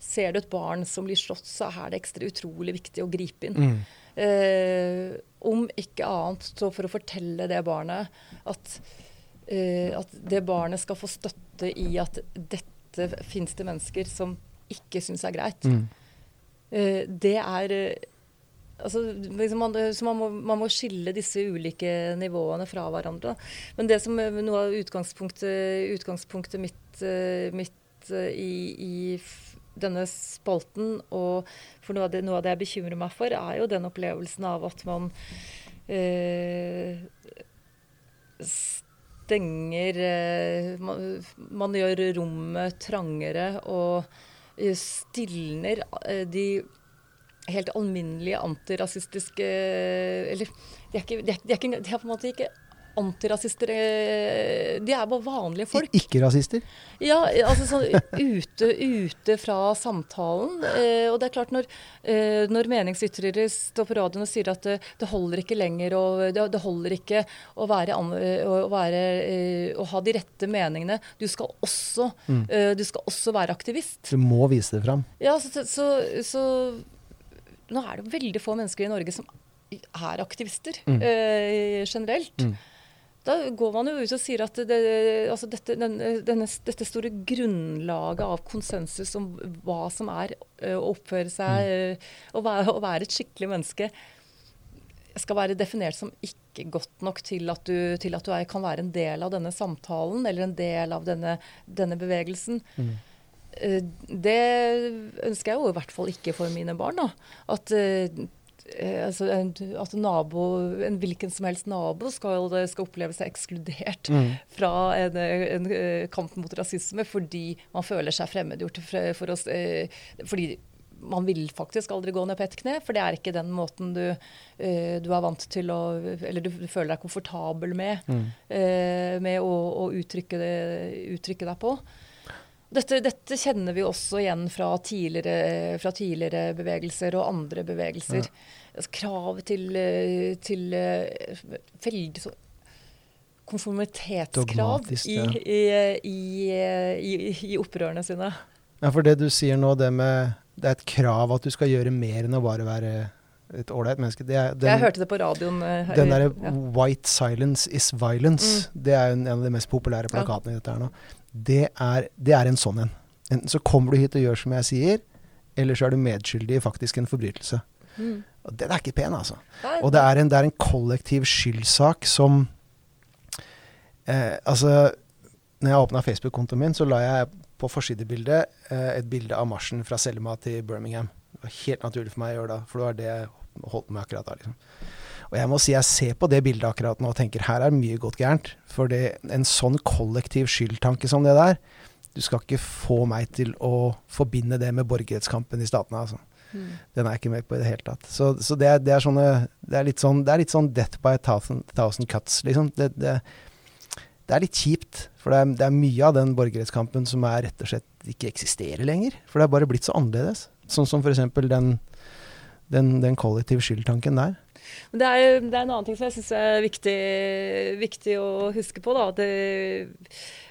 Ser du et barn som blir slått, så er det ekstra utrolig viktig å gripe inn. Mm. Eh, om ikke annet så for å fortelle det barnet at, eh, at det barnet skal få støtte i at dette fins det mennesker som ikke syns er greit. Mm. Eh, det er eh, altså, liksom man, så man må, man må skille disse ulike nivåene fra hverandre. Men det som er noe av utgangspunktet, utgangspunktet mitt, eh, mitt eh, i, i denne spalten, og for noe av, det, noe av det jeg bekymrer meg for, er jo den opplevelsen av at man eh, stenger eh, man, man gjør rommet trangere og eh, stilner eh, de helt alminnelige antirasistiske Eller de er, ikke, de, er, de, er ikke, de er på en måte ikke antirasister. eh, De er bare vanlige folk. Ikke-rasister. Ja, altså sånn ute, ute fra samtalen. Eh, og det er klart når, eh, når meningsytrere står på radioen og sier at det, det holder ikke lenger å, det, det holder ikke å, være, eh, å, være, eh, å ha de rette meningene. Du skal også, Mm. eh, du skal også være aktivist. Du må vise det fram. Ja, så, så, så nå er det veldig få mennesker i Norge som er aktivister Mm. eh, generelt. Mm. Da går man jo ut og sier at det, altså dette, den, denne, dette store grunnlaget av konsensus om hva som er å oppføre seg, og å, være, å være et skikkelig menneske, skal være definert som ikke godt nok til at du, til at du er, kan være en del av denne samtalen eller en del av denne, denne bevegelsen. Mm. Det ønsker jeg jo i hvert fall ikke for mine barn. Da. At, altså, en, at nabo, en hvilken som helst nabo skal, skal oppleve seg ekskludert Mm. fra en, en, eh, kamp mot rasisme fordi man føler seg fremmedgjort. For, for oss, eh, fordi man vil faktisk aldri gå ned på ett kne, for det er ikke den måten du, eh, du er vant til å Eller du, føler deg komfortabel med, Mm. eh, med å, å uttrykke, det, uttrykke deg på. Dette, dette kjenner vi også igjen fra tidligere, fra tidligere bevegelser og andre bevegelser. Altså, krav til, eh, til eh, veldig så konformitetskrav i, i, i, i, opprørene sine. Ja, for det du sier nå, det med Det er et krav at du skal gjøre mer enn å bare være et ålreit menneske. Det er, den, jeg hørte det på radioen. eh, her- den derre ja. 'White silence is violence', det er en, en av de mest populære Ja. plakatene i dette her nå. Det er, det er en sånn en. Enten så kommer du hit og gjør som jeg sier, eller så er du medskyldig i faktisk en forbrytelse. Mm. Og den er ikke pen, altså. Og det er en, det er en kollektiv skyldsak som eh, Altså, når jeg åpna Facebook-kontoen min, så la jeg på forsidebildet eh, et bilde av marsjen fra Selma til Birmingham. Det var helt naturlig for meg å gjøre det, for det var det jeg holdt på med akkurat da. liksom. Og jeg må si jeg ser på det bildet akkurat nå og tenker her er mye gått gærent. For det, en sånn kollektiv skyldtanke som det der, du skal ikke få meg til å forbinde det med borgerrettskampen i statene. altså. Mm. Den er jeg ikke med på i det hele tatt. Så, så det, er, det, er sånne, det, er litt sånn, det er litt sånn death by a thousand, thousand cuts, liksom. Det, det, er litt kjipt. For det er, det er mye av den borgerrettskampen som er rett og slett ikke eksisterer lenger. For det er bare blitt så annerledes. Sånn som f.eks. Den, den, den kollektiv skyldtanken der. Det er, det er, en annen ting som jeg syns er viktig, viktig, å huske på. da, det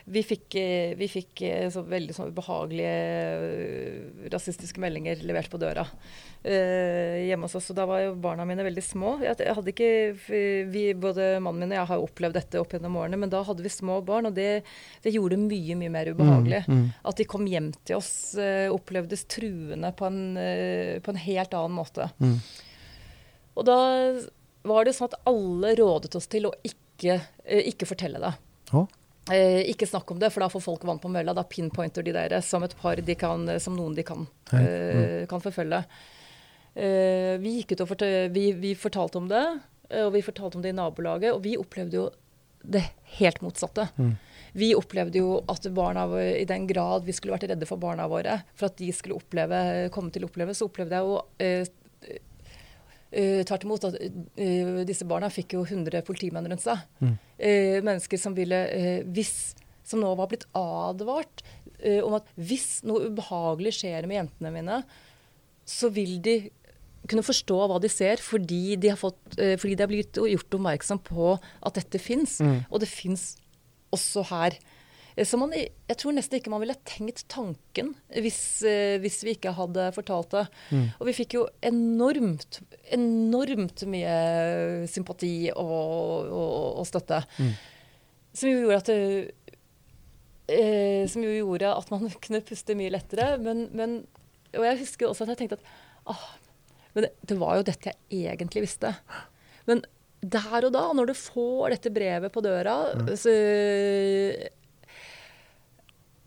vi fikk, eh, vi fikk eh, så veldig så ubehagelige eh, rasistiske meldinger levert på døra uh, hjemme hos oss. Og da var jo barna mine veldig små. Jeg, hadde ikke, vi, både mannen min og jeg har opplevd dette opp gjennom årene, men da hadde vi små barn, og det, det gjorde det mye mye mer ubehagelig. Mm, mm. At de kom hjem til oss, opplevdes truende på en, på en, helt annen måte. Mm. Og da var det sånn at alle rådet oss til å ikke, ikke fortelle det. Oh. Eh, ikke snakk om det, for da får folk vann på mølla. Da pinpointer de dere som et par de kan, som noen de kan, eh, kan forfølge. Eh, vi gikk ut og fortalte, vi, vi fortalte om det, eh, og vi fortalte om det i nabolaget. Og vi opplevde jo det helt motsatte. Mm. Vi opplevde jo at barna, i den grad vi skulle vært redde for barna våre, for at de skulle oppleve, komme til å oppleve, så opplevde jeg jo eh, Uh, Tvert imot. at uh, Disse barna fikk jo 100 politimenn rundt seg. Mm. Uh, mennesker som ville hvis, Som nå var blitt advart om at hvis noe ubehagelig skjer med jentene mine, så vil de kunne forstå hva de ser, fordi de har, fått, fordi de har blitt gjort oppmerksom på at dette fins. Mm. Og det fins også her. Eh, så man, jeg tror nesten ikke man ville tenkt tanken hvis, eh, hvis vi ikke hadde fortalt det. Mm. Og vi fikk jo enormt, enormt mye sympati og, og, og støtte. Mm. Som jo gjorde at det, eh, som jo gjorde at man [laughs] kunne puste mye lettere. Men, men, og jeg husker også at jeg tenkte at ah, men det, det, var jo dette jeg egentlig visste. Men der og da, når du får dette brevet på døra, mm. så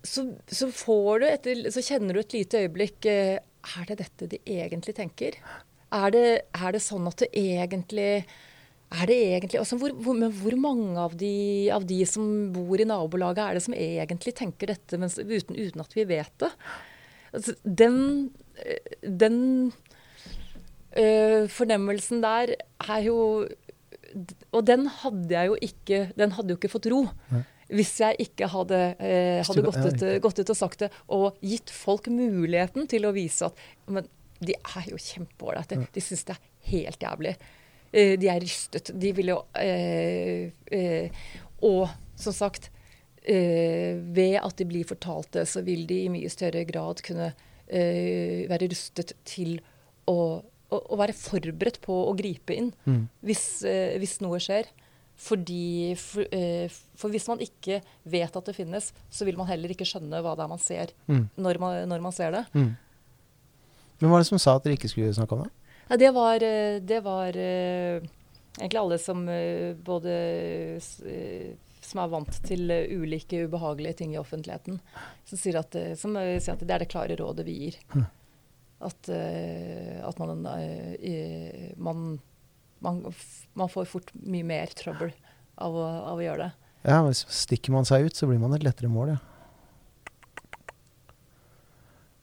så, så, etter, så, kjenner du et lite øyeblikk eh, Er det dette de egentlig tenker? Er det, er det sånn at det egentlig er det egentlig, altså hvor, hvor, hvor mange av de, av de, som bor i nabolaget, er det som egentlig tenker dette mens, uten, uten, at vi vet det? Altså, den, den øh, fornemmelsen der er jo Og den hadde jeg jo ikke Den hadde jo ikke fått ro. Hvis jeg ikke hadde, eh, hadde gått, ut, gått, ut, og sagt det, og gitt folk muligheten til å vise at Men de er jo kjempeålreite. De syns det er helt jævlig. Eh, de er rystet. De vil jo eh, eh, Og som sagt, eh, ved at de blir fortalt det, så vil de i mye større grad kunne eh, være rustet til å, å, å, være forberedt på å gripe inn mm. hvis, hvis noe skjer. Fordi, for, eh, for, hvis man ikke vet at det finnes, så vil man heller ikke skjønne hva det er man ser mm. når, man, når, man, ser det. Mm. Men hva var det som sa at dere ikke skulle snakke om det? Ja, det var, eh, det var eh, egentlig alle som eh, både uh, som er vant til ulike ubehagelige ting i offentligheten, som sier at, som sier at det er det klare rådet vi gir. Mm. At, at man, man man, man, får fort mye mer trøbbel av å, av å, gjøre det. Ja, hvis stikker man seg ut, så blir man et lettere mål, ja.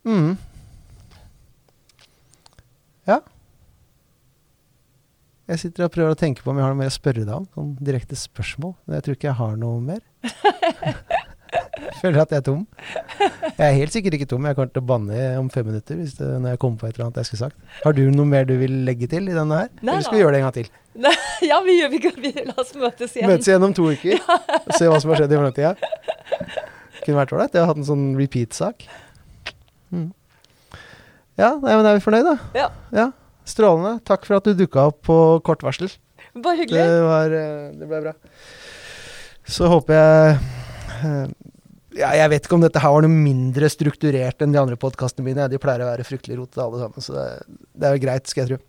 Mm. Ja. Jeg sitter og prøver å tenke på om jeg har noe mer å spørre deg om. Sånn direkte spørsmål. Men jeg tror ikke jeg har noe mer. [laughs] [laughs] Føler at jeg er tom. Jeg er helt sikkert ikke tom. Jeg kommer til å banne om fem minutter hvis det, når jeg kommer på et eller annet jeg skulle sagt. Har du noe mer du vil legge til i denne her? Nei, eller skal vi gjøre det en gang til? [laughs] Nei, ja, vi, gjør vi, vi, la oss møtes igjen. Møtes igjen om to uker [laughs] og se hva som har skjedd i mellomtida. Kunne vært ålreit. Jeg har hatt en sånn repeat-sak. Mm. Ja, nei, men er vi fornøyd, da? Ja. ja. Strålende. Takk for at du dukka opp på kort varsel. Bare hyggelig. Det, var, eh, det ble bra. Så håper jeg eh, ja, jeg vet ikke om dette her var noe mindre strukturert enn de andre podkastene mine. De pleier å være fryktelig rotete alle sammen, så det, er jo greit, skal jeg tro.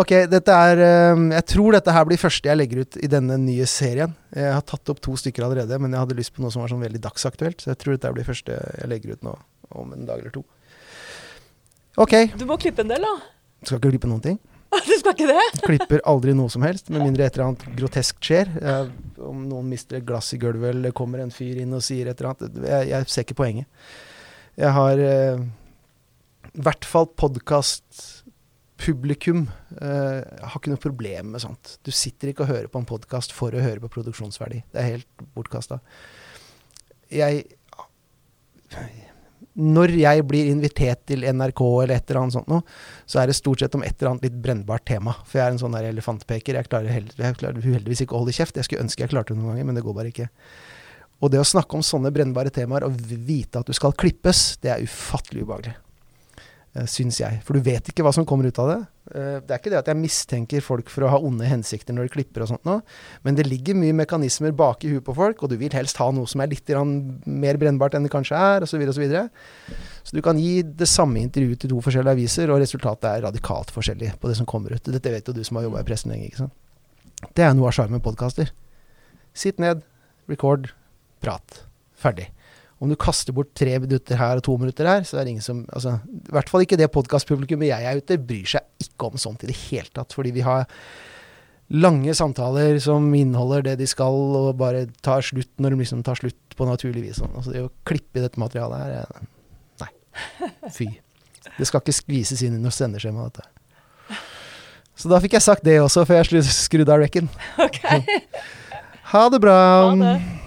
Ok, dette er eh, Jeg tror dette her blir første jeg legger ut i denne nye serien. Jeg har tatt opp to stykker allerede, men jeg hadde lyst på noe som var sånn veldig dagsaktuelt. Så jeg tror dette blir første jeg legger ut nå om en dag eller to. Ok. Du må klippe en del, da. Skal ikke klippe noen ting. [laughs] Du skal ikke det? [laughs] Klipper aldri noe som helst, med mindre et eller annet grotesk skjer. Jeg, om noen mister et glass i gulvet, eller kommer en fyr inn og sier et eller annet. Jeg, jeg ser ikke poenget. Jeg har eh, i hvert fall podkastpublikum. Eh, uh, har ikke noe problem med sånt. Du sitter ikke og hører på en podkast for å høre på produksjonsverdi. Det er helt bortkasta. Jeg når jeg blir invitert til NRK eller et eller annet sånt noe, så er det stort sett om et eller annet litt brennbart tema. For jeg er en sånn der elefantpeker. Jeg klarer, held, jeg klarer uheldigvis ikke å holde kjeft. Jeg skulle ønske jeg klarte det noen ganger, men det går bare ikke. Og det å snakke om sånne brennbare temaer og vite at du skal klippes, det er ufattelig ubehagelig. Uh, syns jeg. For du vet ikke hva som kommer ut av det. Uh, det er ikke det at jeg mistenker folk for å ha onde hensikter når de klipper og sånt nå, men det ligger mye mekanismer bak i huet på folk, og du vil helst ha noe som er litt mer brennbart enn det kanskje er, osv. Så, så, så du kan gi det samme intervjuet til to forskjellige aviser, og resultatet er radikalt forskjellig på det som kommer ut. Dette vet jo du som har jobba i pressen lenge. ikke sant? Det er noe av sjarmen med podkaster. Sitt ned, record, prat. Ferdig om du kaster bort tre minutter her og to minutter her, så er det ingen som altså, I hvert fall ikke det podkastpublikummet jeg er ute, bryr seg ikke om sånt i det hele tatt. Fordi vi har lange samtaler som inneholder det de skal, og bare tar slutt når de liksom tar slutt på naturlig vis. Sånn. Altså, det å klippe i dette materialet her eh, Nei. Fy. Det skal ikke skvises inn i noe sendeskjema, dette. Så da fikk jeg sagt det også, før jeg skrudde av rekken. Okay. Ha det bra. Ha det.